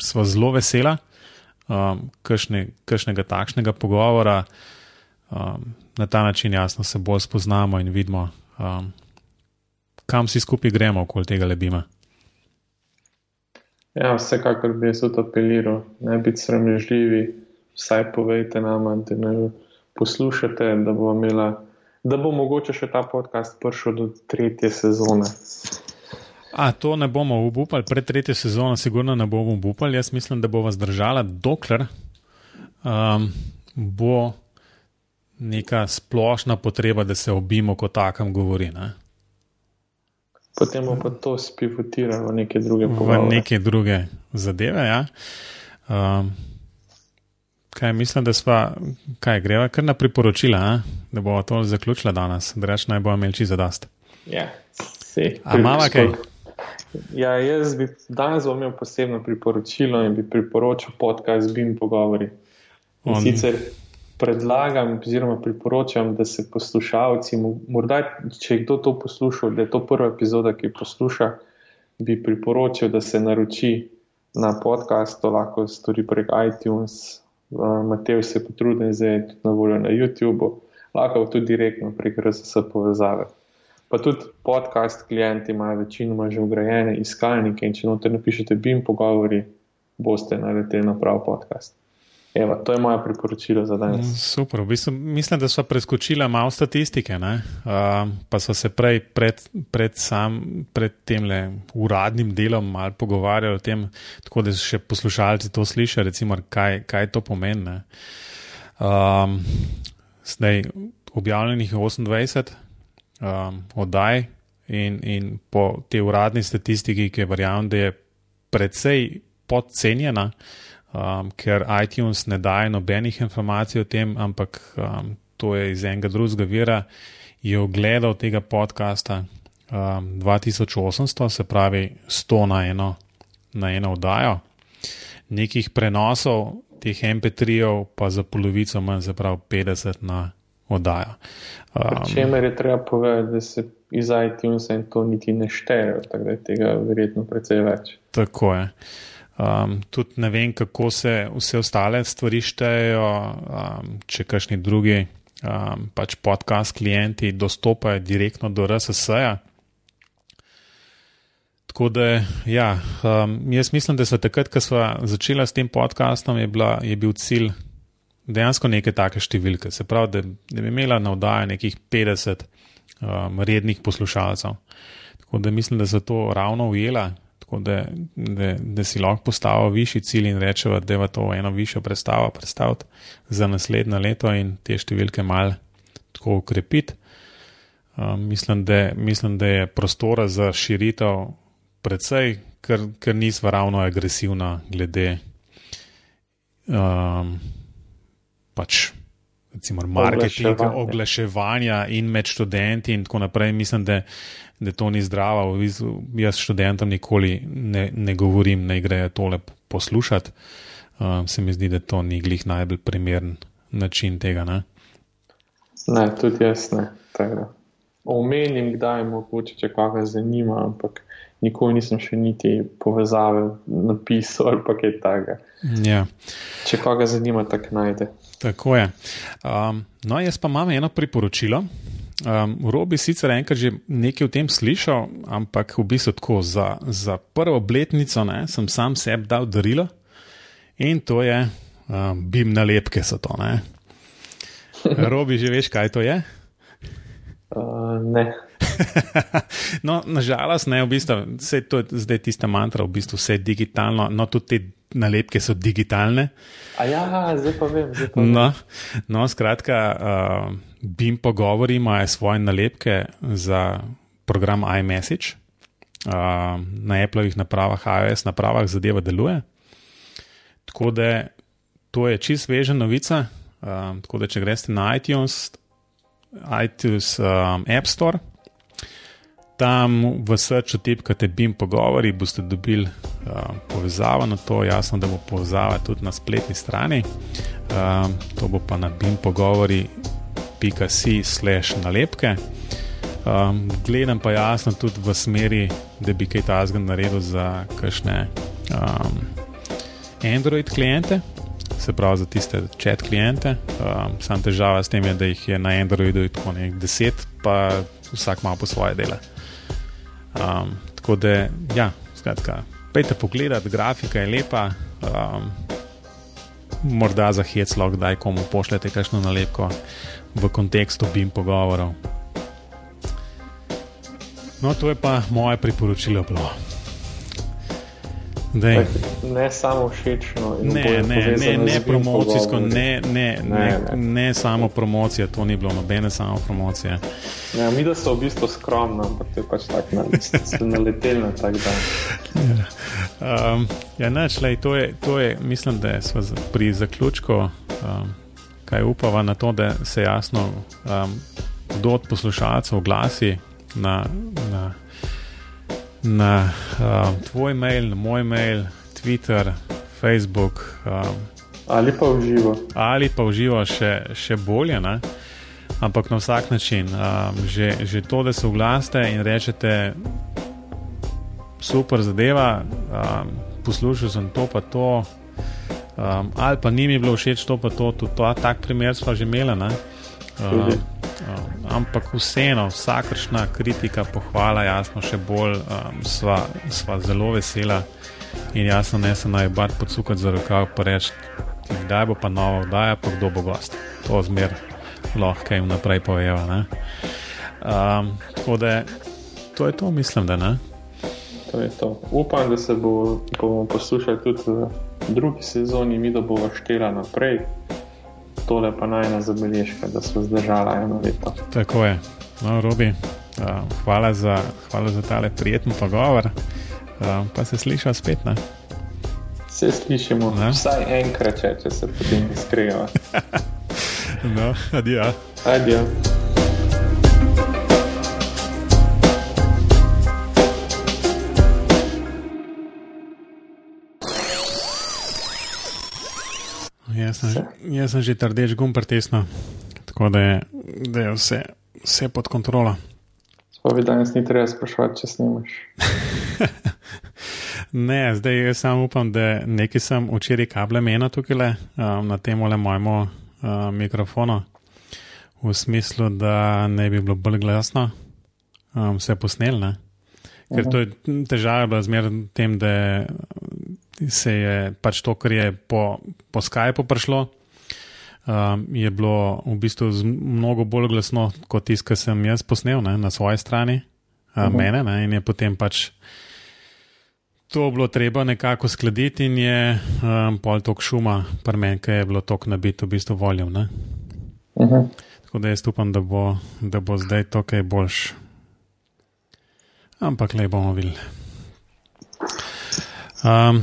smo zelo vesela um, kakšne, kakšnega takšnega pogovora. Um, na ta način jasno se bolj spoznamo in vidimo, um, kam si skupaj gremo okoli tega lebima. Ja, vsekakor bi jaz apeliral, ne biti sramežljivi vsaj povejte nam, da ne poslušate, da bo, imela, da bo mogoče še ta podcast prišel do tretje sezone. A to ne bomo upali, pred tretjo sezono, sigurno ne bomo upali. Jaz mislim, da bo vas držala, dokler um, bo neka splošna potreba, da se obimo, kot takem govori. Ne? Potem bomo pa to spivotirali v neke druge pogovore. V neke druge zadeve, ja. Um, Kaj mislim, da sva, kaj greva kar na priporočila, a? da bomo to zaključili danes, da reč naj bo imel čisto zadost. Ja, se. Ampak kaj? Ja, jaz bi danes imel posebno priporočilo in bi priporočil podcast Bim Pogovori. On... Sicer predlagam, oziroma priporočam, da se poslušalci, morda če je kdo to poslušal, da je to prva epizoda, ki posluša, bi priporočil, da se naroči na podcast, to lahko stori prek iTunes. Matej se potrudi, da je tudi na voljo na YouTubu, lahko tudi direktno prek RSS povezave. Pa tudi podcast klienti imajo večinoma že ugrajene iskalnike in če noter napišete BIM pogovori, boste naleteli na prav podcast. Evo, to je moje priporočilo za danes. Mm, super, v bistvu, mislim, da so preskočila malo statistike, uh, pa so se prej pred, pred, sam, pred tem uradnim delom malo pogovarjali o tem, tako da so še poslušalci to slišali, recimo, kaj, kaj to pomeni. Um, zdaj, objavljenih je 28 um, oddaj in, in po tej uradni statistiki, ki verjamem, da je precej podcenjena um, ker iTunes ne daje nobenih informacij o tem, ampak um, to je iz enega drugega vira, je ogledal tega podcasta um, 2800, se pravi 100 na eno, na eno oddajo. Nekih prenosov teh MP3-ov pa za polovico manj, se pravi 50 na oddajo. Um, Čemer je treba povedati, da se iz iTunesa in to niti ne šteje, tako da je tega verjetno precej več. Tako je. Um, tudi ne vem, kako se vse ostale stvari štejejo, um, če kakšni drugi um, pač podcast klienti dostopajo direktno do RSS-ja. Tako da, ja, um, jaz mislim, da so takrat, ko smo začeli s tem podcastom, je, bila, je bil cilj dejansko neke take številke. Se pravi, da, da bi imela na vdaji nekih 50 um, rednih poslušalcev. Tako da mislim, da so to ravno ujela, tako da, da, da si lahko postavil višji cilj in rečeva, da je to eno višjo predstavo predstaviti za naslednje leto in te številke mal tako ukrepiti. Um, mislim, da, mislim, da je prostora za širitev precej, ker, ker nismo ravno agresivna glede um, pač recimo, marketing, Oglaševanje. oglaševanja in med študenti in tako naprej. Mislim, da, da to ni zdravo. Jaz študentom nikoli ne, ne govorim, da grejo tole poslušati. Um, se mi zdi, da to ni glih najbolj primeren način tega. Ne? Ne, tudi jaz ne. da. Omenim, kdaj mogoče, če koga zanima, ampak nikoli nisem še niti povezave napisal ali pa kaj takega. Ja. Če koga zanima, tako najde. Tako je. Um, no, jaz pa imam eno priporočilo. Um, Robi sicer enkrat že nekaj o tem slišal, ampak v bistvu tako za, za prvo obletnico ne, sem sam sebi dal darilo in to je um, bim nalepke to. Ne. Robi, že veš, kaj to je? Uh, ne. no, nažalost, ne, v bistvu, vse to je zdaj tista mantra, v bistvu vse je digitalno, no tudi te nalepke so digitalne. A ja, zdaj pa vem. Zdaj pa vem. No, no skratka, uh, BIM pogovori imajo svoje nalepke za program iMessage. Uh, na Apple'ovih napravah, iOS napravah zadeva deluje. Tako da to je čist sveža novica. Uh, tako da, če greste na iTunes, iTunes um, App Store, tam v srču tipkate BIM pogovori, boste dobili uh, povezavo na to, jasno, da bo povezava tudi na spletni strani. Um, to bo pa na BIM pogovori.si slash nalepke. Um, gledam pa jasno tudi v smeri, da bi kaj tasga naredil za kakšne um, Android klijente, se pravi za tiste chat klijente. Um, sam težava s tem je, da jih je na Androidu tako nekaj deset, pa vsak ima po svoje dele. Um, tako da, ja, skratka, pejte pogledat, grafika je lepa. Um, morda za hec lahko kdaj komu pošljete kakšno nalepko v kontekstu BIM pogovorov. No, to je pa moje priporočilo bilo. Dej. Ne samo všečno. Ne, ne, ne, ne promocijsko, ne, ne, ne, Ne, ne, ne. samo promocija, to ni bilo nobene samo promocije. Ne, mi da so v bistvu skromni, ampak to je pač tako, na, ste naleteli na tak dan. Um, ja, neč, lej, to, je, to je, mislim, da z- pri zaključku, um, kaj upava na to, da se jasno um, kdo od poslušalcev oglasi na, na, na um, tvoj mail, na moj mail, Twitter, Facebook. Um, Ali pa v živo. ali pa uživa še, še bolje. Ne? Ampak na vsak način, um, že, že to, da se oglasite in rečete, super zadeva, um, poslušal sem to, pa to, um, ali pa ni mi bilo všeč to, pa to, tudi to, tak primer smo že imeli. ne. Um, um, ampak vseeno, vsakršna kritika, pohvala, jasno, še bolj um, sva, sva zelo vesela in jasno, ne se naj bat podsukati za rokav, pa reči, kdaj bo pa nova vdaja, pa kdo bo gost. To zmer lahko jim naprej poveva. ne. Um, tako da to je to, mislim, da ne. To je to. Upam, da se bo, bomo poslušali tudi drugi sezoni, mi da bomo štela naprej. Tole pa najna zabeležka, da smo zdržali eno leto. Tako je. No, Robi, uh, hvala za, hvala za tale prijeten pogovor. Uh, pa se sliša spet. Ne? Vse slišimo, Ne. vsaj enkrat, če, če se potem iskreva. No, adijo. Adijo. Jaz sem, jaz sem že trdeč gum pritisnil, tako da je, da je vse, vse pod kontrolo. Spovi danes ni treba sprašovati, če snimaš. Ne, zdaj jaz samo upam, da nekaj sem včeraj kable menil tukaj le, um, na tem le mojemu uh, mikrofonu, v smislu, da ne bi bilo bolj glasno, um, vse posnel. Ne? Ker to je težava bila zmer v tem, da se je pač to, kar je po, po Skypu prišlo, um, je bilo v bistvu mnogo bolj glasno kot tisto, kar sem jaz posnel ne, na svoji strani, uh, Mhm. mene, ne, in je potem pač to bilo treba nekako skladiti, in je um, pol tok šuma, par meni, ki je bilo tok nabito, v bistvu voljo. Uh -huh. Tako da jaz upam, da bo, da bo zdaj to kaj boljš. Ampak le bomo videli. Um,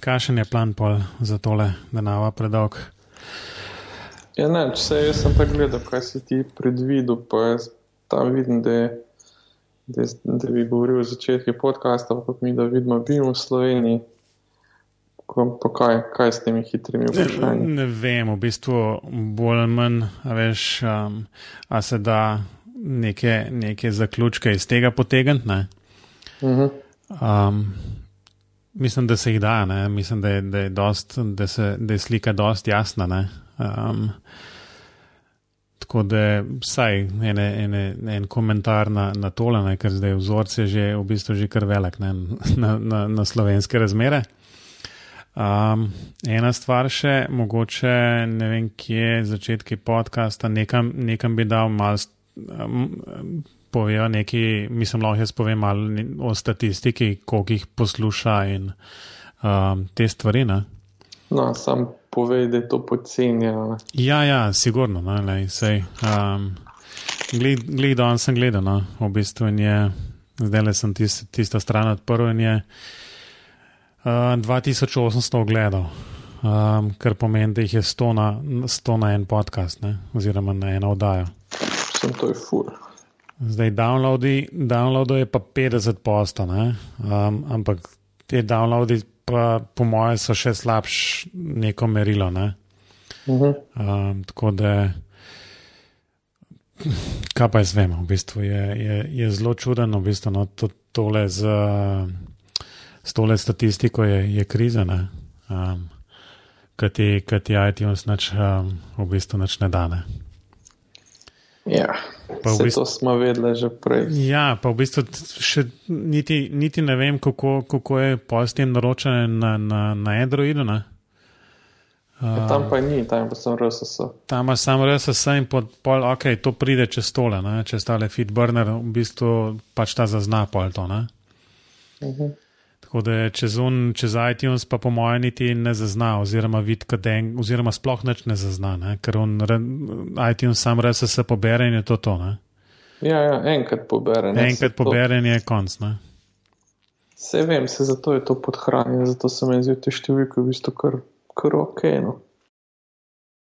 Kakšen je plan pol za tole, da nava predolg? Ja, ne, če se jaz sem tako gledal, kaj si ti predvidel, pa jaz tam vidim, da, je, da, da bi govoril o začetku podcasta, pa mi da vidimo, bimo v Sloveniji. Pa kaj, kaj s temi hitrimi vprašanji? Ne, ne vem, v bistvu bolj ali manj, a veš, um, a se da neke, neke zaključke iz tega potegniti. Uh -huh. um, mislim, da se jih da, ne? mislim, da je, da, je dost, da, se, da je slika dost jasna. Um, tako da vsaj ene, ene, en komentar na, na tole, ne? ker zdaj vzorc je že v bistvu že kar velik ne? na, na, na slovenske razmere. Um, ena stvar še, mogoče ne vem, kje je začetki podcasta, nekam, nekam bi dal malo. Um, povejo nekaj, mislim, lahko jaz povem malo o statistiki, koliko jih posluša in um, te stvari. Ne? No, sam povej, da je to poceni. Ja, ja, sigurno. No, sej, um, glej, da sem gledal, no, v bistvu je, zdaj le sem tist, tisto stran odprl in je uh, 2800 ogledal. Um, kar pomeni, da jih je 100 na, 100 na en podcast, ne? oziroma na eno oddajo. Sem to je fur. Zdaj, downloadi, downloadi je pa 50 posta, um, ampak te downloadi, pa po mojem, so še slabš neko merilo. Ne? Uh -huh. um, tako da, kaj pa jaz vem, v bistvu je, je, je zelo čudno, v bistvu, no, to, tole z, z tole statistiko je, je kriza. Um, Kaj ti, kaj ti iTunes nač, um, v bistvu nač ne dane. Ja, pa v bistvu, to smo vedeli že prej. Ja, pa v bistvu še niti, niti ne vem, kako, kako je postem naročene na, na, na Androidu. Ne? Uh, tam pa ni, tam pa sem RSS. Tam pa sem RSS in pod, pol, ok, to pride čez stole, ne? čez tale feedburner, v bistvu pač ta zazna pol to. Uh -huh. Tako da čez, un, čez iTunes pa po mojem niti ne zazna, oziroma vid, kadeng, oziroma sploh nič ne zazna, ne? ker on, iTunes sam res se pobere in je to to. Ne? Ja, ja, enkrat pobere. Ne, enkrat pobere in je konc. Ne? Se vem, se zato je to podhranjeno, zato se mi zdi te številke v bistvu kar, kar ok. No.